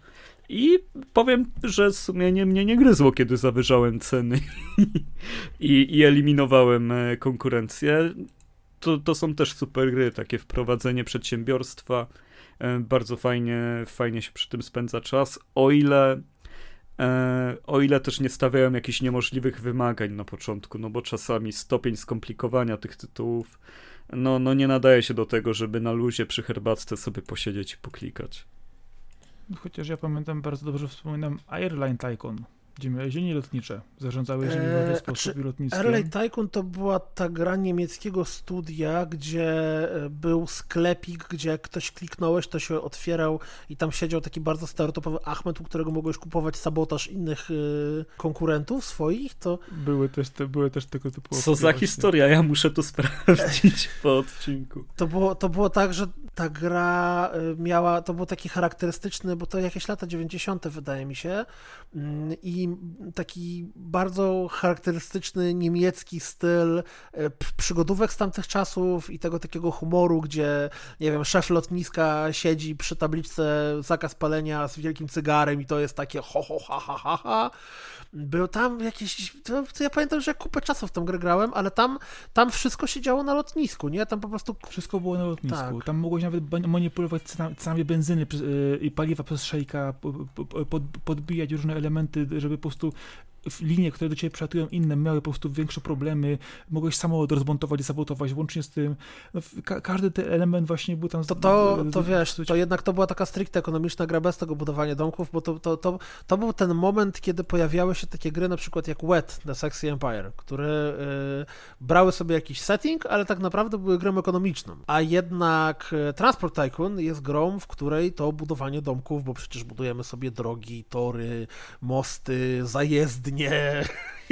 I powiem, że sumienie mnie nie gryzło, kiedy zawyżałem ceny i, i eliminowałem e, konkurencję. To, to są też super gry, takie wprowadzenie przedsiębiorstwa. E, bardzo fajnie, fajnie się przy tym spędza czas, o ile E, o ile też nie stawiałem jakichś niemożliwych wymagań na początku, no bo czasami stopień skomplikowania tych tytułów no, no nie nadaje się do tego, żeby na luzie przy herbatce sobie posiedzieć i poklikać. Chociaż ja pamiętam bardzo dobrze wspominam Airline Tycoon, gdzie miałeś linie lotnicze, zarządzałeś nimi w Eee, sposób czy i. Airline Tycoon to była ta gra niemieckiego studia, gdzie e, był sklepik, gdzie jak ktoś kliknąłeś, to się otwierał i tam siedział taki bardzo stereotypowy Achmed, u którego mogłeś kupować sabotaż innych y, konkurentów swoich, to Były też, te, były też tego typu Co za historia, ja muszę to sprawdzić po odcinku. To było, to było tak, że ta gra y, miała, to był taki charakterystyczny, bo to jakieś lata 90. wydaje mi się mm, i taki bardzo charakterystyczny niemiecki styl p- przygodówek z tamtych czasów i tego takiego humoru, gdzie, nie wiem, szef lotniska siedzi przy tabliczce zakaz palenia z wielkim cygarem i to jest takie ho, ho, ha, ha, ha, ha. Był tam jakieś, to, to ja pamiętam, że ja kupę czasu w tą grę grałem, ale tam, tam wszystko się działo na lotnisku, nie? Tam po prostu Wszystko było na lotnisku. Tak. Tam mogłeś nawet manipulować cenami, benzyny yy, i paliwa przez szejka, po, po, pod, podbijać różne elementy, żeby po prostu w linie, które do ciebie przylatują inne, miały po prostu większe problemy. Mogłeś samolot rozmontować i sabotować, łącznie z tym. No, ka każdy ten element właśnie był tam... To, to, to wiesz, to jednak to była taka stricte ekonomiczna gra bez tego budowania domków, bo to, to, to, to był ten moment, kiedy pojawiały się takie gry na przykład jak Wet The Sexy Empire, które y, brały sobie jakiś setting, ale tak naprawdę były grą ekonomiczną. A jednak y, Transport Tycoon jest grą, w której to budowanie domków, bo przecież budujemy sobie drogi, tory, mosty, zajezdnie, i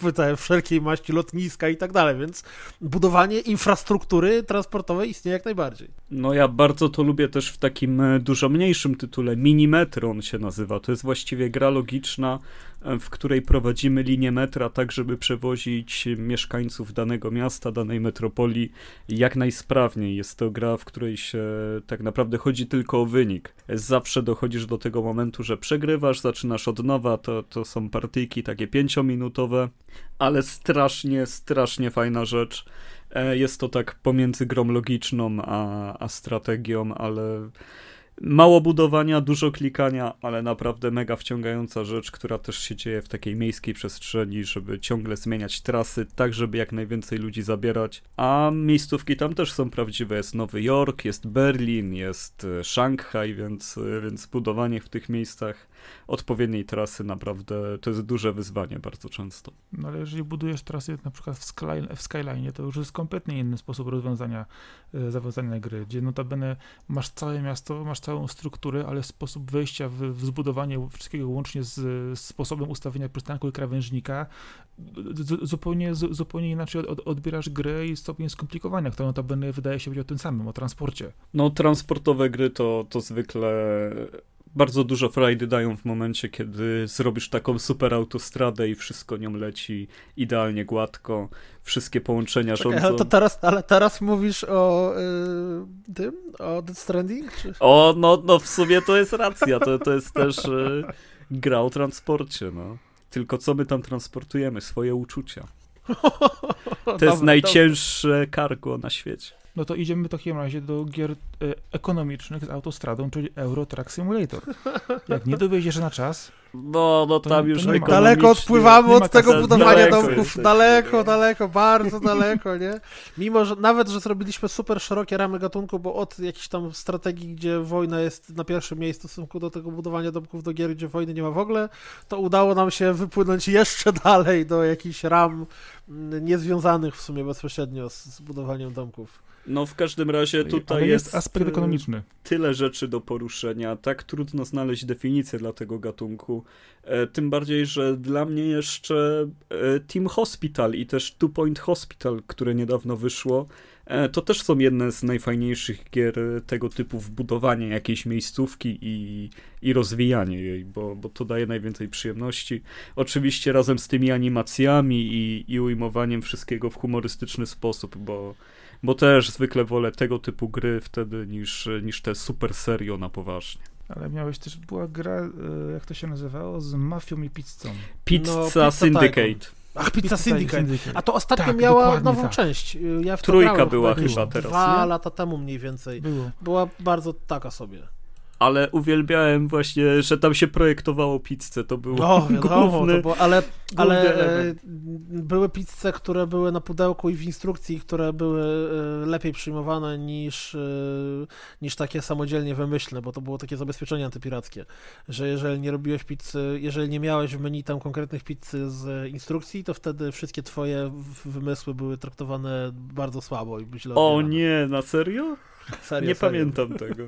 pytałem wszelkiej maści lotniska i tak dalej, więc budowanie infrastruktury transportowej istnieje jak najbardziej. No ja bardzo to lubię też w takim e, dużo mniejszym tytule, Minimetro on się nazywa. To jest właściwie gra logiczna, e, w której prowadzimy linię metra tak, żeby przewozić mieszkańców danego miasta, danej metropolii jak najsprawniej. Jest to gra, w której się tak naprawdę chodzi tylko o wynik. Zawsze dochodzisz do tego momentu, że przegrywasz, zaczynasz od nowa, to, to są partyjki takie pięciominutowe, ale strasznie, strasznie fajna rzecz. E, Jest to tak pomiędzy grą logiczną a, a strategią, ale mało budowania, dużo klikania, ale naprawdę mega wciągająca rzecz, która też się dzieje w takiej miejskiej przestrzeni, żeby ciągle zmieniać trasy, tak żeby jak najwięcej ludzi zabierać. A miejscówki tam też są prawdziwe. Jest Nowy Jork, jest Berlin, jest e, Szanghaj, więc, e, więc budowanie w tych miejscach odpowiedniej trasy naprawdę to jest duże wyzwanie bardzo często. No ale jeżeli budujesz trasy na przykład w, Skyline, w Skyline, to już jest kompletnie inny sposób rozwiązania, e, zawiązania gry, gdzie notabene masz całe miasto, masz całą strukturę, ale sposób wejścia w, w zbudowanie wszystkiego łącznie z, z sposobem ustawienia przystanku i krawężnika z, zupełnie, z, zupełnie inaczej od, odbierasz grę i stopień skomplikowania, która notabene wydaje się być o tym samym, o transporcie. No, transportowe gry to, to zwykle bardzo dużo frajdy dają w momencie, kiedy zrobisz taką super autostradę i wszystko nią leci idealnie gładko, wszystkie połączenia Czekaj, rządzą. ale, to teraz, ale teraz mówisz o y, tym, o Death Stranding? Czy... O, no, no w sumie to jest racja, to, to jest też y, gra o transporcie, no. Tylko co my tam transportujemy? Swoje uczucia. To jest najcięższe cargo na świecie. No to idziemy w takim razie do gier e, ekonomicznych z autostradą, czyli Euro Truck Simulator. Jak nie dowieziesz na czas, No, no To- tam to już ekonomicznie- Daleko odpływamy nie od tego budowania Daleko domków. jesteśmy. Daleko, daleko, bardzo daleko, nie? Mimo, że nawet, że zrobiliśmy super szerokie ramy gatunku, bo od jakichś tam strategii, gdzie wojna jest na pierwszym miejscu w stosunku do tego budowania domków do gier, gdzie wojny nie ma w ogóle, to udało nam się wypłynąć jeszcze dalej do jakichś ram mm, niezwiązanych w sumie bezpośrednio z, z budowaniem domków. No w każdym razie tutaj Ale jest, jest aspekt e, ekonomiczny. tyle rzeczy do poruszenia, tak trudno znaleźć definicję dla tego gatunku. E, tym bardziej, że dla mnie jeszcze e, Team Hospital i też Two Point Hospital, które niedawno wyszło, e, to też są jedne z najfajniejszych gier tego typu w budowanie jakiejś miejscówki i, i rozwijanie jej, bo, bo to daje najwięcej przyjemności. Oczywiście razem z tymi animacjami i, i ujmowaniem wszystkiego w humorystyczny sposób, bo bo też zwykle wolę tego typu gry wtedy niż, niż te super serio na poważnie. Ale miałeś też, była gra, e, jak to się nazywało, z mafią i pizzą. Pizza, No, Pizza Syndicate. Ach, Pizza Syndicate. A to ostatnio Tak, miała nową tak. część. Ja w to Trójka grałem była chyba teraz, Dwa nie? lata temu mniej więcej. Było. Była bardzo taka sobie. Ale uwielbiałem właśnie, że tam się projektowało pizzę, to było No, wiadomo, główny, to było, ale, ale e, były pizze, które były na pudełku i w instrukcji, które były e, lepiej przyjmowane niż, e, niż takie samodzielnie wymyślne, bo to było takie zabezpieczenie antypirackie, że jeżeli nie robiłeś pizzy, jeżeli nie miałeś w menu tam konkretnych pizzy z instrukcji, to wtedy wszystkie twoje wymysły były traktowane bardzo słabo i źle O odbierane. nie, na serio? Serio, nie serio. pamiętam tego.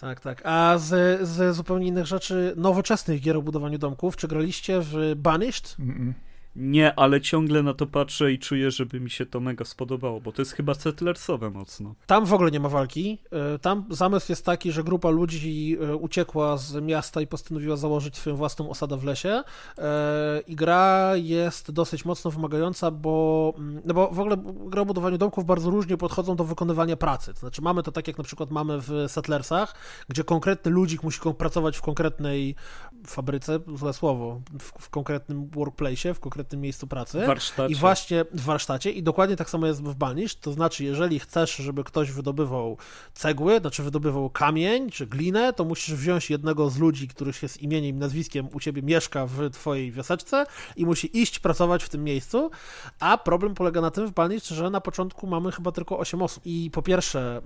Tak, tak. A z, z zupełnie innych rzeczy, nowoczesnych gier o budowaniu domków, czy graliście w Banished? Mm-mm. Nie, ale ciągle na to patrzę i czuję, żeby mi się to mega spodobało, bo to jest chyba settlersowe mocno. Tam w ogóle nie ma walki. E, Tam zamysł jest taki, że grupa ludzi e, uciekła z miasta i postanowiła założyć swoją własną osadę w lesie. E, I gra jest dosyć mocno wymagająca, bo, mm, no bo w ogóle gra o budowaniu domków bardzo różnie podchodzą do wykonywania pracy. To znaczy mamy to tak, jak na przykład mamy w Settlersach, gdzie konkretny ludzik musi pracować w konkretnej fabryce, złe słowo, w, w konkretnym workplace'ie, w konkretnym miejscu pracy. Warsztacie. I właśnie w warsztacie. I dokładnie tak samo jest w Banish, to znaczy jeżeli chcesz, żeby ktoś wydobywał cegły, znaczy wydobywał kamień czy glinę, to musisz wziąć jednego z ludzi, których jest imieniem i nazwiskiem u ciebie mieszka w twojej wioseczce i musi iść pracować w tym miejscu, a problem polega na tym w Banish, że na początku mamy chyba tylko 8 osób. I po pierwsze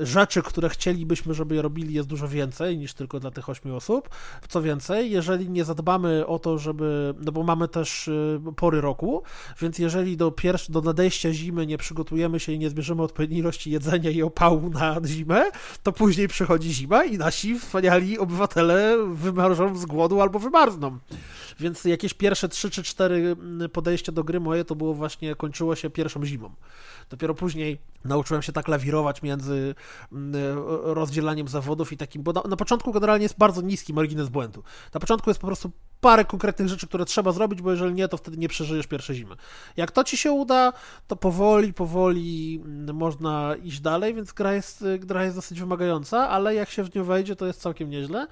e, rzeczy, które chcielibyśmy, żeby je robili jest dużo więcej niż tylko dla tych 8 osób, co więcej, jeżeli nie zadbamy o to, żeby, no bo mamy też y, pory roku, więc jeżeli do, pierwsz, do nadejścia zimy nie przygotujemy się i nie zbierzemy odpowiedniej ilości jedzenia i opału na zimę, to później przychodzi zima i nasi wspaniali obywatele wymarzą z głodu albo wymarzną. Więc jakieś pierwsze 3 czy 4 podejścia do gry moje to było właśnie, kończyło się pierwszą zimą. Dopiero później nauczyłem się tak lawirować między mm, rozdzielaniem zawodów i takim, bo na, na początku generalnie jest bardzo niski margines błędu. Na początku jest po prostu parę konkretnych rzeczy, które trzeba zrobić, bo jeżeli nie, to wtedy nie przeżyjesz pierwszej zimy. Jak to ci się uda, to powoli, powoli mm, można iść dalej, więc gra jest, gra jest dosyć wymagająca, ale jak się w nią wejdzie, to jest całkiem nieźle.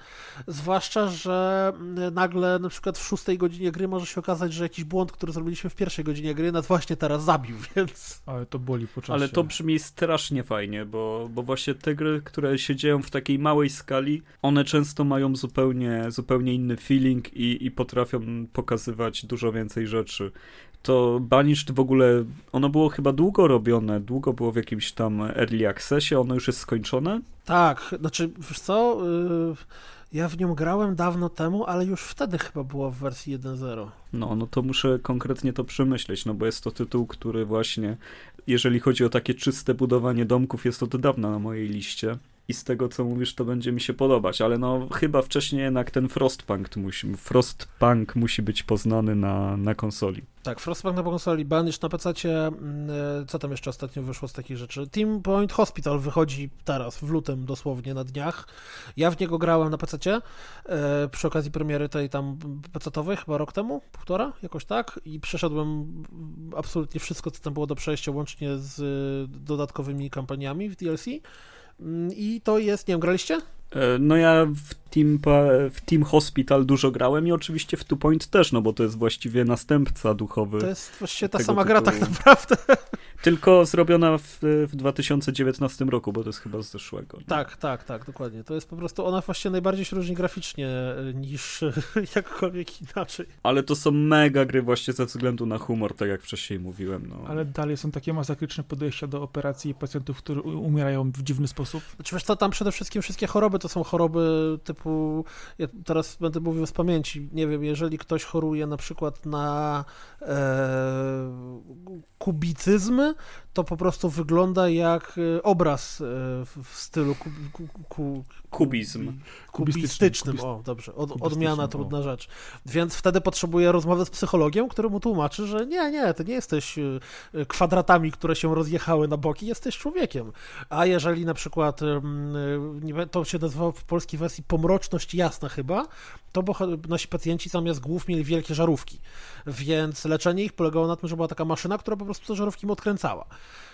Zwłaszcza, że mm, nagle na przykład w szóstej godzinie gry może się okazać, że jakiś błąd, który zrobiliśmy w pierwszej godzinie gry, nas właśnie teraz zabił, więc... Ale to boli po czasie. Ale to brzmi strasznie fajnie, bo, bo właśnie te gry, które się dzieją w takiej małej skali, one często mają zupełnie, zupełnie inny feeling i, i potrafią pokazywać dużo więcej rzeczy. To Banished w ogóle, ono było chyba długo robione, długo było w jakimś tam early accessie, ono już jest skończone? Tak, znaczy, wiesz co, yy, ja w nią grałem dawno temu, ale już wtedy chyba było w wersji 1.0. No, no to muszę konkretnie to przemyśleć, no bo jest to tytuł, który właśnie, jeżeli chodzi o takie czyste budowanie domków, jest od dawna na mojej liście. I z tego, co mówisz, to będzie mi się podobać, ale no chyba wcześniej jednak ten Frostpunk musi, Frostpunk musi być poznany na, na konsoli. Tak, Frostpunk na konsoli, Banish na PC, co tam jeszcze ostatnio wyszło z takich rzeczy? Team Point Hospital wychodzi teraz, w lutym dosłownie, na dniach. Ja w niego grałem na PC przy okazji premiery tej tam PC-owej, chyba rok temu, półtora, jakoś tak, i przeszedłem absolutnie wszystko, co tam było do przejścia, łącznie z dodatkowymi kampaniami w DLC. I to jest, nie wiem, graliście? No ja w Team, w Team Hospital dużo grałem i oczywiście w Two Point też, no bo to jest właściwie następca duchowy. To jest właściwie ta sama tytułu. gra tak naprawdę. Tylko zrobiona w, w 2019 roku, bo to jest chyba z zeszłego. Nie? Tak, tak, tak, dokładnie. To jest po prostu, ona właśnie najbardziej się różni graficznie niż jakkolwiek inaczej. Ale to są mega gry właśnie ze względu na humor, tak jak wcześniej mówiłem. No. Ale dalej są takie masakryczne podejścia do operacji pacjentów, którzy umierają w dziwny sposób. Znaczy wiesz co, tam przede wszystkim wszystkie choroby to są choroby typu, ja teraz będę mówił z pamięci, nie wiem, jeżeli ktoś choruje na przykład na e, kubicyzm, to po prostu wygląda jak e, obraz e, w stylu ku, ku, ku, kubizm. Kubistycznym, o dobrze, Od, odmiana, trudna rzecz. Więc wtedy potrzebuje rozmowy z psychologiem, który mu tłumaczy, że nie, nie, ty nie jesteś kwadratami, które się rozjechały na boki, jesteś człowiekiem. A jeżeli na przykład, to się nazywało w polskiej wersji pomroczność jasna chyba, to bo nasi pacjenci zamiast głów mieli wielkie żarówki. Więc leczenie ich polegało na tym, że była taka maszyna, która po prostu te żarówki mu odkręcała.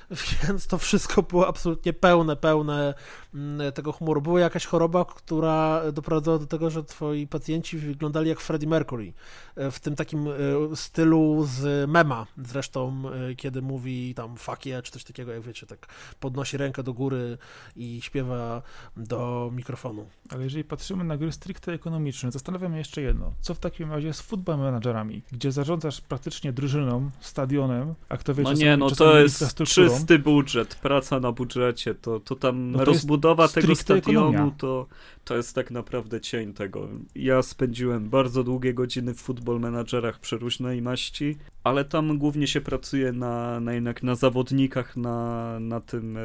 Więc to wszystko było absolutnie pełne, pełne mm, tego humoru. Była jakaś choroba, która doprowadziła do tego, że twoi pacjenci wyglądali jak Freddie Mercury. E, w tym takim e, stylu z mema. Zresztą, e, kiedy mówi tam fuck yeah, czy coś takiego, jak wiecie, tak podnosi rękę do góry i śpiewa do mikrofonu. Ale jeżeli patrzymy na gry stricte ekonomiczne, zastanawiam się jeszcze jedno. Co w takim razie z football managerami, gdzie zarządzasz praktycznie drużyną, stadionem, a kto wie, No nie, no to jest czysty budżet, praca na budżecie, to, to tam no to rozbudowa tego stadionu to, to jest tak naprawdę cień tego. Ja spędziłem bardzo długie godziny w football managerach przeróżnej maści, ale tam głównie się pracuje na, na jednak na zawodnikach, na, na tym, e,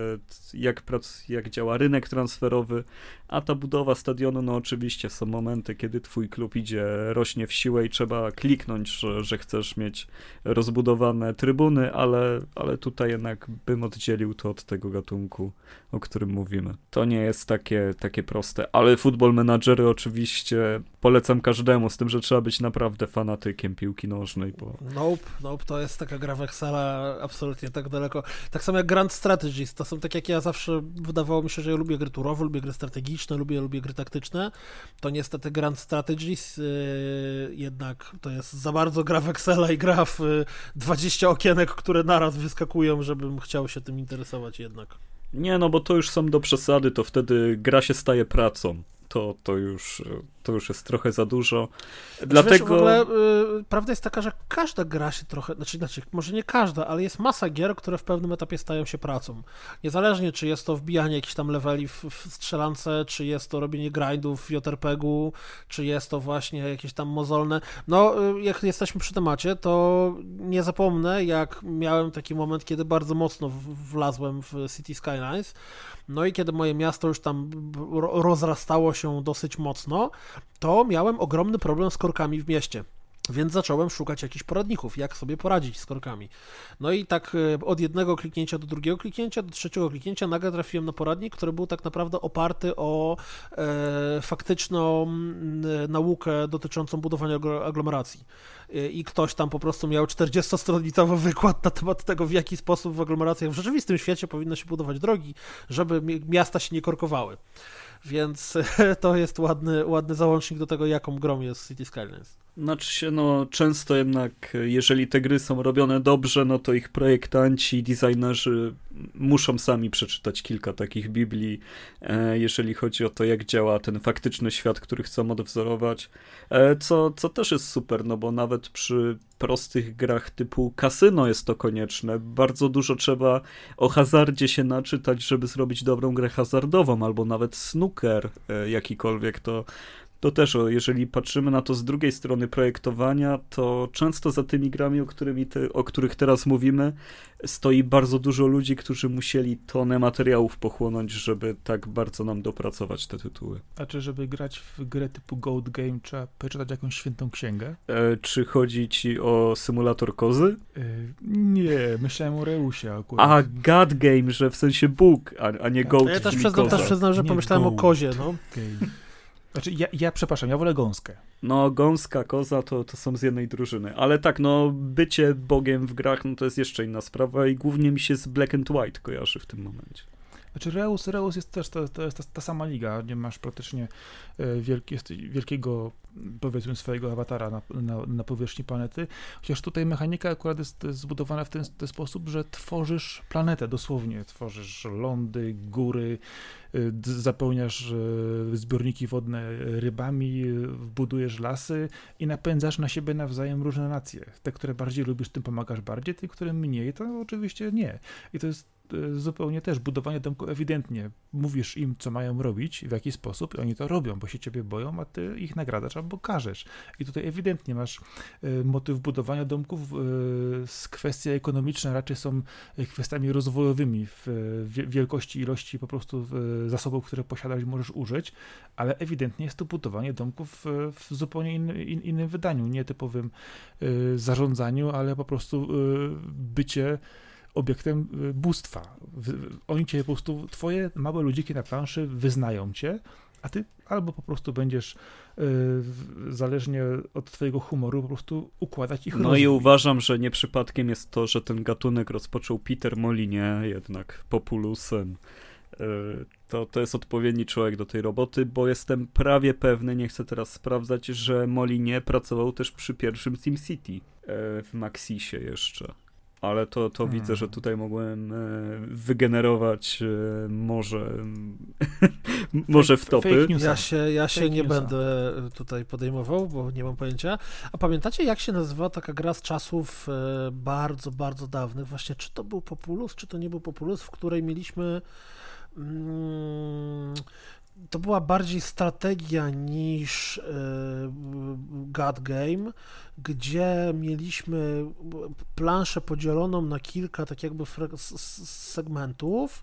jak, prac, jak działa rynek transferowy, a ta budowa stadionu, no oczywiście są momenty, kiedy twój klub idzie, rośnie w siłę i trzeba kliknąć, że, że chcesz mieć rozbudowane trybuny, ale, ale tutaj jednak bym oddzielił to od tego gatunku, o którym mówimy. To nie jest takie, takie proste, ale football managery oczywiście polecam każdemu, z tym, że trzeba być naprawdę fanatykiem piłki nożnej. Bo... Nope, nope, to jest taka gra w Excela absolutnie tak daleko. Tak samo jak Grand Strategies, to są tak jak ja zawsze wydawało mi się, że ja lubię gry turowe, lubię gry strategiczne, lubię, lubię gry taktyczne. To niestety Grand Strategies yy, jednak to jest za bardzo gra w Excela i gra w yy, 20 okienek, które naraz wyskakują, żebym chciał się tym interesować jednak. Nie, no bo to już są do przesady, to wtedy gra się staje pracą to, to, już, to już jest trochę za dużo. Dlatego... Wiesz, w ogóle y, prawda jest taka, że każda gra się trochę, znaczy, znaczy, może nie każda, ale jest masa gier, które w pewnym etapie stają się pracą. Niezależnie, czy jest to wbijanie jakichś tam leveli w, w strzelance, czy jest to robienie grindów w JRPG-u, czy jest to właśnie jakieś tam mozolne. No, y, jak jesteśmy przy temacie, to nie zapomnę, jak miałem taki moment, kiedy bardzo mocno wlazłem w City Skylines, no i kiedy moje miasto już tam rozrastało się dosyć mocno, to miałem ogromny problem z korkami w mieście. Więc zacząłem szukać jakichś poradników, jak sobie poradzić z korkami. No i tak e, od jednego kliknięcia do drugiego kliknięcia, do trzeciego kliknięcia nagle trafiłem na poradnik, który był tak naprawdę oparty o e, faktyczną e, naukę dotyczącą budowania aglomeracji. E, I ktoś tam po prostu miał 40-stronicowy wykład na temat tego, w jaki sposób w aglomeracjach w rzeczywistym świecie powinno się budować drogi, żeby miasta się nie korkowały. Więc to jest ładny, ładny załącznik do tego, jaką grą jest City Skylines. Znaczy się, no często jednak, jeżeli te gry są robione dobrze, no to ich projektanci, designerzy muszą sami przeczytać kilka takich Biblii, e, jeżeli chodzi o to, jak działa ten faktyczny świat, który chcą odwzorować, e, co, co też jest super, no bo nawet przy prostych grach typu kasyno jest to konieczne. Bardzo dużo trzeba o hazardzie się naczytać, żeby zrobić dobrą grę hazardową, albo nawet snooker e, jakikolwiek, to to też, jeżeli patrzymy na to z drugiej strony projektowania, to często za tymi grami, o, którymi te, o których teraz mówimy, stoi bardzo dużo ludzi, którzy musieli tonę materiałów pochłonąć, żeby tak bardzo nam dopracować te tytuły. A czy żeby grać w grę typu Goat Game trzeba przeczytać jakąś świętą księgę? E, czy chodzi ci o symulator kozy? E, nie, myślałem o Reusie akurat. A, God Game, że w sensie Bóg, a, a nie Goat, Ja też przyznam, też przyznam, że nie pomyślałem o kozie, no. Game. Znaczy, ja, ja przepraszam, ja wolę gąskę. No, gąska, koza to, to są z jednej drużyny. Ale tak, no, bycie bogiem w grach, no to jest jeszcze inna sprawa i głównie mi się z Black and White kojarzy w tym momencie. Znaczy Reus, Reus jest też to, to jest ta, ta, sama liga, nie masz praktycznie e, wielki, wielkiego, powiedzmy, swojego awatara na, na, na, powierzchni planety, chociaż tutaj mechanika akurat jest zbudowana w ten, ten, sposób, że tworzysz planetę dosłownie, tworzysz lądy, góry, e, zapełniasz e, zbiorniki wodne rybami, budujesz lasy i napędzasz na siebie nawzajem różne nacje. Te, które bardziej lubisz, tym pomagasz bardziej, te, które mniej, to oczywiście nie. I to jest zupełnie też budowanie domku ewidentnie. Mówisz im, co mają robić, w jaki sposób i oni to robią, bo się ciebie boją, a ty ich nagradzasz albo każesz. I tutaj ewidentnie masz y, motyw budowania domków. Z kwestie ekonomiczne raczej są kwestiami rozwojowymi w wielkości, ilości po prostu zasobów, które posiadasz możesz użyć, ale ewidentnie jest to budowanie domków w zupełnie in, in, innym wydaniu, nie typowym zarządzaniu, ale po prostu bycie obiektem y, bóstwa. Oni cię po prostu, twoje małe ludziki na planszy wyznają cię, a ty albo po prostu będziesz yy, zależnie od twojego humoru po prostu układać ich No rozwój. i uważam, że nie przypadkiem jest to, że ten gatunek rozpoczął Peter Molinie, jednak Populusem. Yy, to, to jest odpowiedni człowiek do tej roboty, bo jestem prawie pewny, nie chcę teraz sprawdzać, że Molinie pracował też przy pierwszym SimCity yy, w Maxisie jeszcze ale to, to hmm. widzę, że tutaj mogłem e, wygenerować e, może może w topy. Ja się, ja się nie newsa. będę tutaj podejmował, bo nie mam pojęcia. A pamiętacie, jak się nazywa taka gra z czasów e, bardzo, bardzo dawnych? Właśnie, czy to był Populus, czy to nie był Populus, w której mieliśmy mm, to była bardziej strategia niż y, God Game, gdzie mieliśmy planszę podzieloną na kilka tak jakby segmentów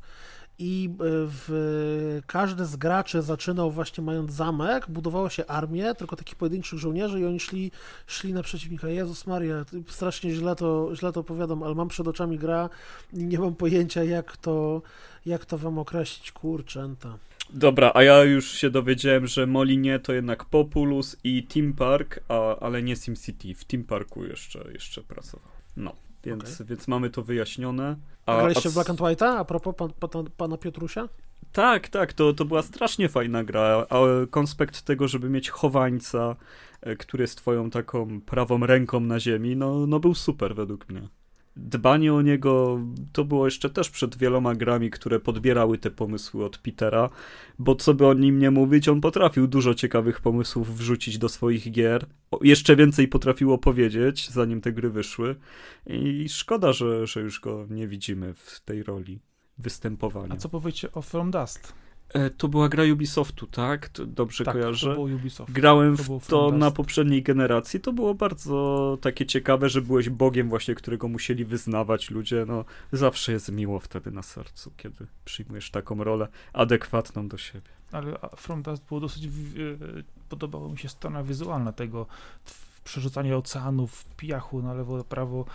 i e, w, każdy z graczy zaczynał właśnie mając zamek, budowało się armię, tylko takich pojedynczych żołnierzy i oni szli, szli na przeciwnika. Jezus Maria, strasznie źle to, źle to opowiadam, ale mam przed oczami gra i nie mam pojęcia jak to, jak to wam określić, kurczęta. Dobra, a ja już się dowiedziałem, że Molinie to jednak Populus i Team Park, a, ale nie SimCity. W Team Parku jeszcze, jeszcze pracował. No, więc, okay. więc mamy to wyjaśnione. A, graliście a... w Black and White'a a propos pan, pan, pana Piotrusia? Tak, tak, to, to była strasznie fajna gra. A konspekt tego, żeby mieć chowańca, e, który jest twoją taką prawą ręką na ziemi, no, no był super według mnie dbanie o niego to było jeszcze też przed wieloma grami, które podbierały te pomysły od Petera, bo co by o nim nie mówić, on potrafił dużo ciekawych pomysłów wrzucić do swoich gier. Jeszcze więcej potrafił opowiedzieć, zanim te gry wyszły. I szkoda, że, że już go nie widzimy w tej roli występowania. A co powiecie o From Dust? E, to była gra Ubisoftu, tak? To dobrze tak, kojarzę. To było Ubisoft. Grałem to w to na poprzedniej generacji. To było bardzo takie ciekawe, że byłeś bogiem właśnie, którego musieli wyznawać ludzie. No, zawsze jest miło wtedy na sercu, kiedy przyjmujesz taką rolę adekwatną do siebie. Ale From Dust było dosyć, e, podobało mi się strona wizualna tego, przerzucanie oceanów, piachu na lewo, prawo,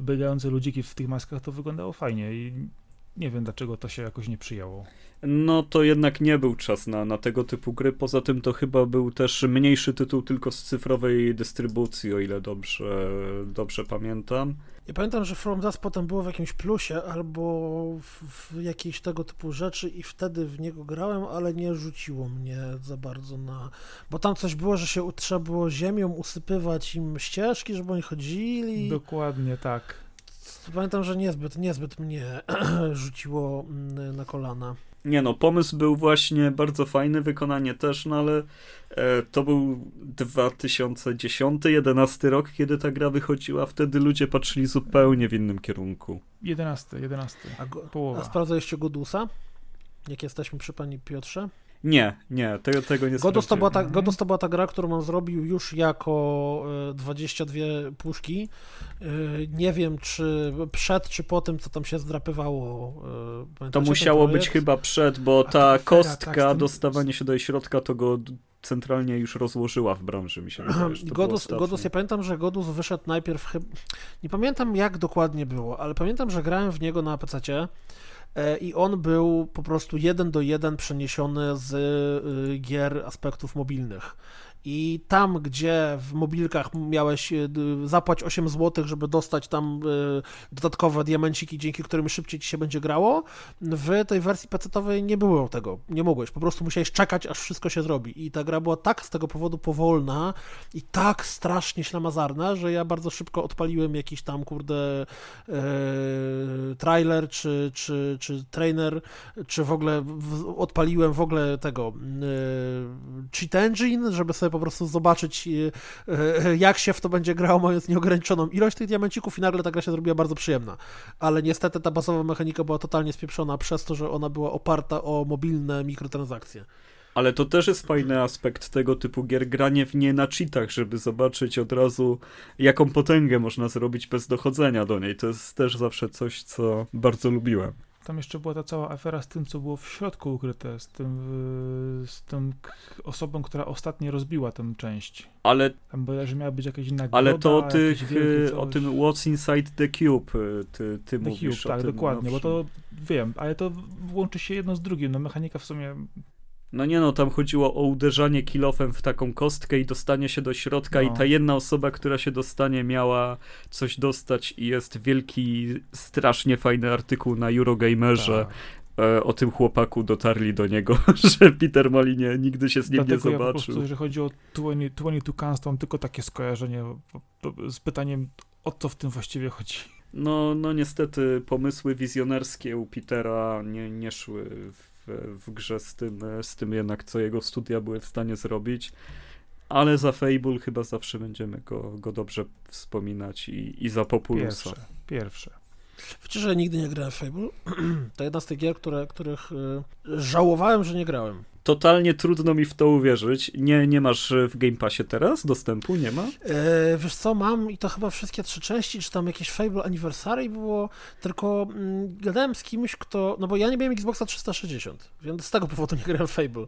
biegające ludziki w tych maskach, to wyglądało fajnie i nie wiem, dlaczego to się jakoś nie przyjęło. No to jednak nie był czas na, na tego typu gry. Poza tym to chyba był też mniejszy tytuł tylko z cyfrowej dystrybucji, o ile dobrze, dobrze pamiętam. Ja pamiętam, że From Dust potem było w jakimś plusie albo w, w jakiejś tego typu rzeczy i wtedy w niego grałem, ale nie rzuciło mnie za bardzo na... Bo tam coś było, że się trzeba było ziemią usypywać im ścieżki, żeby oni chodzili. Dokładnie tak. Pamiętam, że niezbyt, niezbyt mnie rzuciło mm, na kolana. Nie no, pomysł był właśnie bardzo fajny, wykonanie też, no ale e, to był 2010-11 rok, kiedy ta gra wychodziła, wtedy ludzie patrzyli zupełnie w innym kierunku. 11, 11, a, go, połowa. A sprawdzaliście Godusa? Jak jesteśmy przy pani Piotrze? Nie, nie, tego, tego nie Godus to, była ta, Godus to była ta gra, którą on zrobił już jako 22 e, puszki. E, nie wiem, czy przed, czy po tym, co tam się zdrapywało. E, pamiętacie to musiało być chyba przed, bo ta, ta kostka, tak, dostawanie się do jej środka, to go centralnie już rozłożyła w branży, mi się wydaje. Godus, Godus, ja pamiętam, że Godus wyszedł najpierw, chyba, nie pamiętam jak dokładnie było, ale pamiętam, że grałem w niego na PC E, i on był po prostu jeden do jeden przeniesiony z y, gier aspektów mobilnych. I tam, gdzie w mobilkach miałeś y, zapłać 8 zł, żeby dostać tam y, dodatkowe diamenciki, dzięki którym szybciej ci się będzie grało, w tej wersji PC-owej nie było tego. Nie mogłeś. Po prostu musiałeś czekać, aż wszystko się zrobi. I ta gra była tak z tego powodu powolna i tak strasznie ślamazarna, że ja bardzo szybko odpaliłem jakiś tam, kurde, e, trailer, czy, czy, czy trainer, czy w ogóle w, odpaliłem w ogóle tego e, cheat engine, żeby sobie po prostu zobaczyć, jak się w to będzie grało, mając nieograniczoną ilość tych diamencików i nagle ta gra się zrobiła bardzo przyjemna. Ale niestety ta bazowa mechanika była totalnie spieprzona przez to, że ona była oparta o mobilne mikrotransakcje. Ale to też jest fajny aspekt tego typu gier, granie w nie na cheatach, żeby zobaczyć od razu, jaką potęgę można zrobić bez dochodzenia do niej. To jest też zawsze coś, co bardzo lubiłem. Tam jeszcze była ta cała afera z tym, co było w środku ukryte, z tym, z tym osobą, która ostatnio rozbiła tę część. Ale... Tam było, że miała być jakaś nagroda, Ale to o, tych, o tym What's Inside the Cube y, ty, ty the mówisz. Cube, tak, dokładnie, nowszym. bo to wiem, ale to łączy się jedno z drugim. No mechanika w sumie no nie no, tam chodziło o uderzanie kilofem w taką kostkę i dostanie się do środka no. i ta jedna osoba, która się dostanie miała coś dostać i jest wielki, strasznie fajny artykuł na Eurogamerze, tak. e, o tym chłopaku dotarli do niego, że Peter Malinie nigdy się z nim Dlatego nie zobaczył. Ja po prostu, jeżeli chodzi o 20, 22 Cans, to mam tylko takie skojarzenie z pytaniem, o co w tym właściwie chodzi. No, no niestety pomysły wizjonerskie u Petera nie, nie szły w w, grze z tym, z tym jednak, co jego studia były w stanie zrobić. Ale za Fable chyba zawsze będziemy go, go dobrze wspominać i, i za Populusa. Pierwsze, pierwsze. Wciąż nigdy nie grałem w Fable. To jedna z tych gier, które, których y, żałowałem, że nie grałem totalnie trudno mi w to uwierzyć. Nie, nie masz w Game Passie teraz dostępu? Nie ma? E, wiesz co, mam i to chyba wszystkie trzy części, czy tam jakieś Fable Anniversary było, tylko mm, gadałem z kimś, kto, no bo ja nie miałem Xboxa 360, więc z tego powodu nie grałem Fable,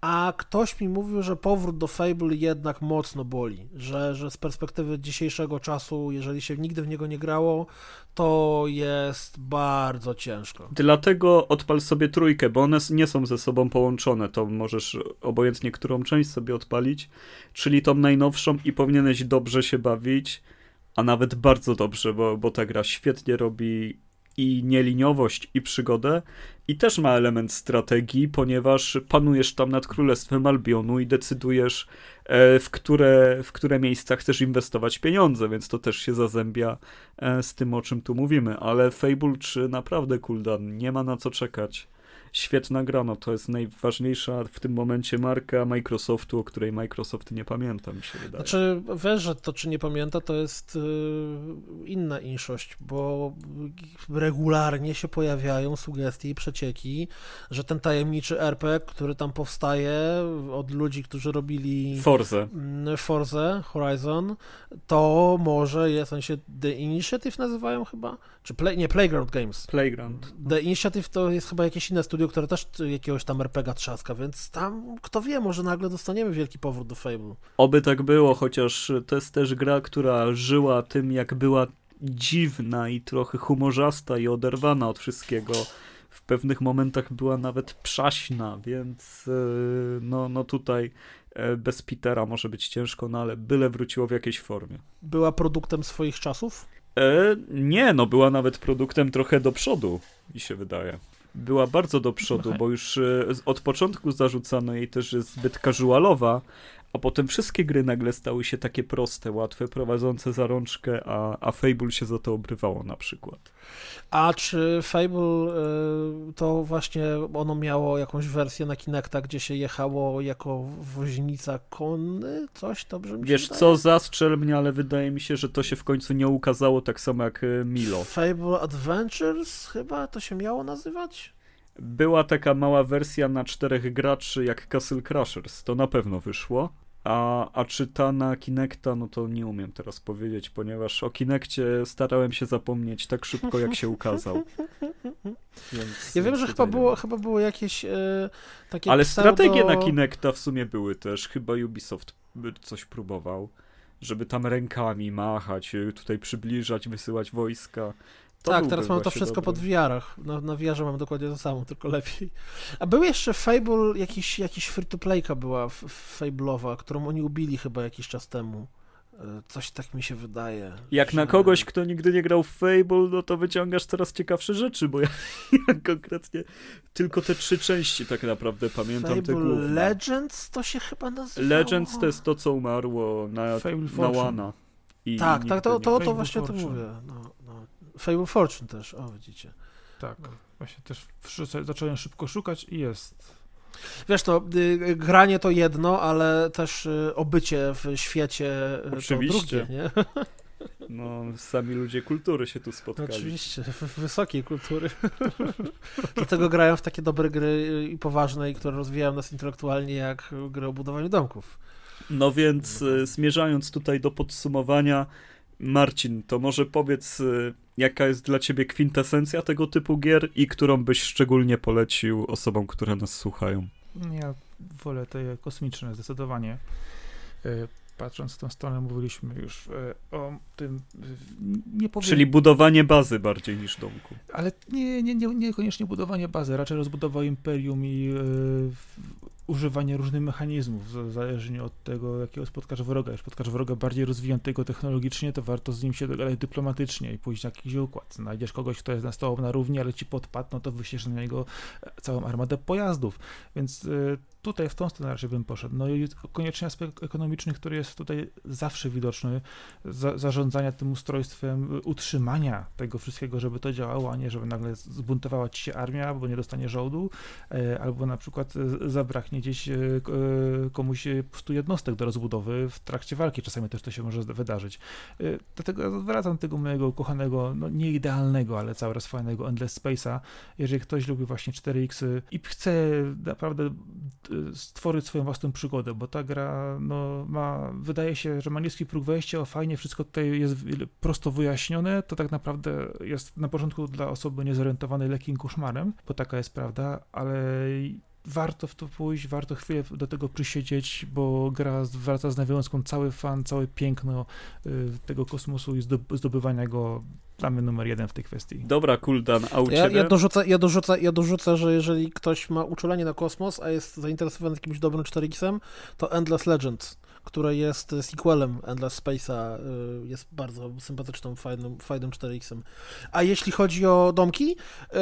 a ktoś mi mówił, że powrót do Fable jednak mocno boli, że, że z perspektywy dzisiejszego czasu, jeżeli się nigdy w niego nie grało, to jest bardzo ciężko. Dlatego odpal sobie trójkę, bo one nie są ze sobą połączone możesz obojętnie którą część sobie odpalić, czyli tą najnowszą i powinieneś dobrze się bawić, a nawet bardzo dobrze, bo, bo ta gra świetnie robi i nieliniowość, i przygodę, i też ma element strategii, ponieważ panujesz tam nad Królestwem Albionu i decydujesz, e, w które, w które miejsca chcesz inwestować pieniądze, więc to też się zazębia e, z tym, o czym tu mówimy. Ale Fable 3 naprawdę cooldown, nie ma na co czekać świetna gra, no to jest najważniejsza w tym momencie marka Microsoftu, o której Microsoft nie pamięta, mi się wydaje. Znaczy, wiesz, że to czy nie pamięta, to jest yy, inna inszość, bo regularnie się pojawiają sugestie i przecieki, że ten tajemniczy RPG, który tam powstaje od ludzi, którzy robili Forze, mm, Forze Horizon, to może jest, w sensie The Initiative nazywają chyba? Czy play, nie, Playground Games. Playground. The Initiative to jest chyba jakieś inne studio, które też jakiegoś tam RPGa trzaska, więc tam, kto wie, może nagle dostaniemy wielki powrót do Fable. Oby tak było, chociaż to jest też gra, która żyła tym, jak była dziwna i trochę humorzasta i oderwana od wszystkiego. W pewnych momentach była nawet przaśna, więc e, no, no tutaj e, bez Petera może być ciężko, no ale byle wróciło w jakiejś formie. Była produktem swoich czasów? E, nie, no była nawet produktem trochę do przodu, mi się wydaje. Była bardzo do przodu, bo już e, od początku zarzucano jej też, że jest zbyt casualowa, a potem wszystkie gry nagle stały się takie proste, łatwe, prowadzące za rączkę, a, a Fable się za to obrywało na przykład. A czy Fable y, to właśnie ono miało jakąś wersję na Kinecta, gdzie się jechało jako woźnica konny? Coś dobrze mi Wiesz co, zastrzel mnie, ale wydaje mi się, że to się w końcu nie ukazało tak samo jak y, Milo. Fable Adventures chyba to się miało nazywać? Była taka mała wersja na czterech graczy jak Castle Crushers, to na pewno wyszło. A, a czy ta na Kinecta, no to nie umiem teraz powiedzieć, ponieważ o Kinekcie starałem się zapomnieć tak szybko, jak się ukazał. Więc ja wiem, że chyba było, chyba było jakieś e, takie Ale pseudo... strategie na Kinecta w sumie były też. Chyba Ubisoft coś próbował, żeby tam rękami machać, tutaj przybliżać, wysyłać wojska. To tak, teraz mam to wszystko dobry. pod VR-ach. Na, na VR-ze mam dokładnie to samo, tylko lepiej. A był jeszcze Fable, jakiś, jakiś free-to-playka była Fable'owa, którą oni ubili chyba jakiś czas temu. E, coś tak mi się wydaje. Jak że... na kogoś, kto nigdy nie grał w Fable, no to wyciągasz coraz ciekawsze rzeczy, bo ja, ja konkretnie tylko te trzy części tak naprawdę pamiętam. Fable te Legends to się chyba nazywało? Legends to jest to, co umarło na, na Wana. I tak, tak, to, to, to właśnie o tym mówię. No. Fable Fortune też, o widzicie. Tak, właśnie też zacząłem szybko szukać i jest. Wiesz, no, y, granie to jedno, ale też y, obycie w świecie y, Oczywiście. to drugie, nie? No, sami ludzie kultury się tu spotkali. Oczywiście, w- wysokiej kultury. Dlatego grają w takie dobre gry i poważne, i które rozwijają nas intelektualnie, jak gry o budowaniu domków. No więc zmierzając tutaj do podsumowania, Marcin, to może powiedz, jaka jest dla ciebie kwintesencja tego typu gier i którą byś szczególnie polecił osobom, które nas słuchają? Ja wolę te kosmiczne zdecydowanie. E, Patrząc w tą stronę, mówiliśmy już e, o tym, nie powiem, Czyli budowanie bazy bardziej niż domku. ale nie, nie, nie, niekoniecznie budowanie bazy, raczej rozbudowa imperium i e, używanie różnych mechanizmów, zależnie od tego, jakiego spotkasz wroga. Jak spotkasz wroga bardziej rozwiniętego technologicznie, to warto z nim się dogadać dyplomatycznie i pójść na jakiś układ. Znajdziesz kogoś, kto jest na tobą na równi, ale ci podpadł, no to wyślesz na niego e, całą armadę pojazdów. Więc e, tutaj w tą stronę raczej bym poszedł. No i koniecznie aspekt ekonomiczny, który jest tutaj zawsze widoczny, za, zarządzania tym ustrojstwem, y, utrzymania tego wszystkiego, żeby to działało, a nie żeby nagle zbuntowała ci się armia, bo nie dostanie żołdu, e, albo na przykład e, zabraknie gdzieś e, e, komuś e, po prostu jednostek do rozbudowy w trakcie walki. Czasami też to się może wydarzyć. E, Dlatego wracam do tego mojego ukochanego, no nie idealnego, ale cały raz fajnego Endless Space'a. Jeżeli ktoś lubi właśnie 4X i chce naprawdę e, stworzyć swoją własną przygodę, bo ta gra no, ma, wydaje się, że ma niski próg wejścia, o fajnie, wszystko tutaj jest prosto wyjaśnione, to tak naprawdę jest na początku dla osoby niezorientowanej lekkim koszmarem, bo taka jest prawda, ale warto w to pójść, warto chwilę do tego przysiedzieć, bo gra zwraca z nawiązką cały fan, całe piękno y, tego kosmosu i zdob- zdobywania go dla mnie numer jeden w tej kwestii. Dobra, Kuldan, a u Ja, ja, dorzucę, ja, dorzucę, ja dorzucę, że jeżeli ktoś ma uczulenie na kosmos, a jest zainteresowany jakimś dobrym 4X-em, to Endless Legends, które jest sequelem Endless Space'a, y, jest bardzo sympatyczną, fajnym, fajnym 4X-em. A jeśli chodzi o domki, y,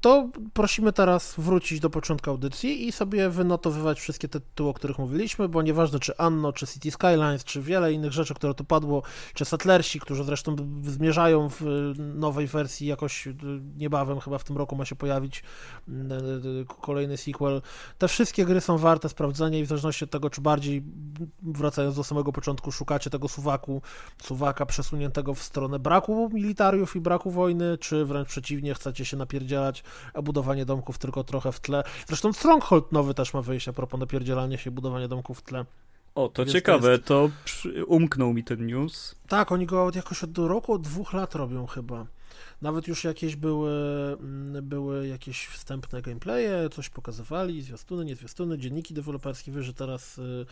to prosimy teraz wrócić do początku audycji i sobie wynotowywać wszystkie te tytuły, o których mówiliśmy, bo nieważne czy Anno, czy City Skylines, czy wiele innych rzeczy, które tu padło, czy Settlersi, którzy zresztą zmierzają w nowej wersji jakoś y, niebawem, chyba w tym roku ma się pojawić kolejny sequel. Te wszystkie gry są warte sprawdzenia i w zależności od tego, czy bardziej wracając do samego początku, szukacie tego suwaku, suwaka przesuniętego w stronę braku militariów i braku wojny, czy wręcz przeciwnie, chcecie się napierdzielać, a budowanie domków tylko trochę w tle. Zresztą Stronghold nowy też ma wyjść a propos napierdzielania się i budowania domków w tle. O, to Więc ciekawe, to to przy... umknął mi ten news. Tak, oni go jakoś od roku, od dwóch lat robią chyba. Nawet już jakieś były, mm, były jakieś wstępne gameplaye, coś pokazywali, zwiastuny, nie zwiastuny, dzienniki deweloperskie, wiesz, że teraz y,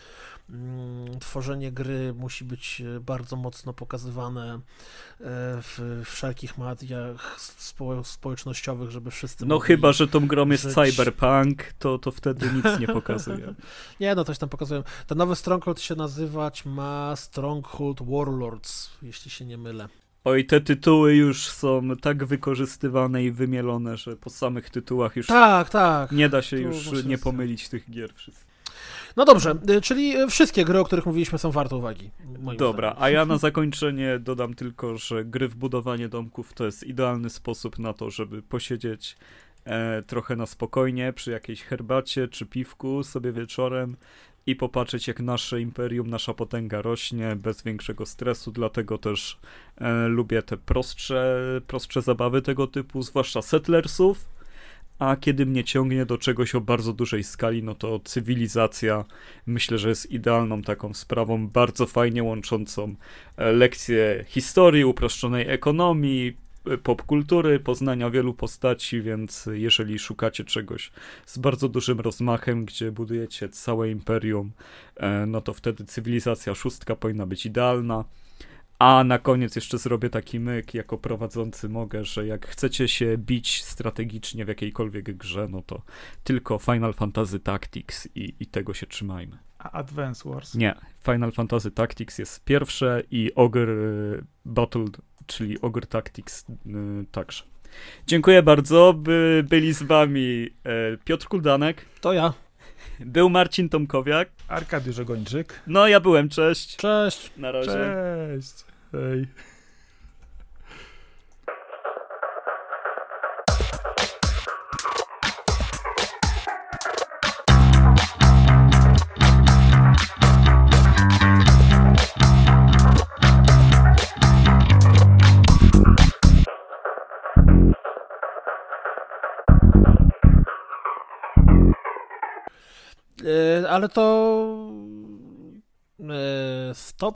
mm, tworzenie gry musi być y, bardzo mocno pokazywane y, w wszelkich mediach spo, społecznościowych, żeby wszyscy No chyba, że tą grą jest żyć. cyberpunk, to, to wtedy nic nie pokazuje. Nie, no coś tam pokazują. Ten nowy Stronghold się nazywać ma Stronghold Warlords, jeśli się nie mylę. Oj, te tytuły już są tak wykorzystywane i wymielone, że po samych tytułach już Tak, tak. nie da się tu już nie pomylić tych gier wszystkich. No dobrze, y, czyli y, wszystkie gry, o których mówiliśmy, są warte uwagi. Dobra, zdaniem. a ja na zakończenie dodam tylko, że gry w budowanie domków to jest idealny sposób na to, żeby posiedzieć e, trochę na spokojnie przy jakiejś herbacie czy piwku sobie wieczorem i popatrzeć jak nasze imperium, nasza potęga rośnie bez większego stresu, dlatego też e, lubię te prostsze, prostsze zabawy tego typu, zwłaszcza settlersów, a kiedy mnie ciągnie do czegoś o bardzo dużej skali, no to cywilizacja myślę, że jest idealną taką sprawą, bardzo fajnie łączącą e, lekcje historii, uproszczonej ekonomii, popkultury, poznania wielu postaci, więc jeżeli szukacie czegoś z bardzo dużym rozmachem, gdzie budujecie całe imperium, e, no to wtedy cywilizacja szóstka powinna być idealna. A na koniec jeszcze zrobię taki myk, jako prowadzący mogę, że jak chcecie się bić strategicznie w jakiejkolwiek grze, no to tylko Final Fantasy Tactics i, i tego się trzymajmy. A Advance Wars? Nie, Final Fantasy Tactics jest pierwsze i Ogre Battle, czyli Ogre Tactics y, także. Dziękuję bardzo, by byli z wami e, Piotr Kuldanek, To ja. był Marcin Tomkowiak, Arkadiusz Ogończyk. no ja byłem, cześć, Cześć. na razie. Cześć. Hej. Ale to 100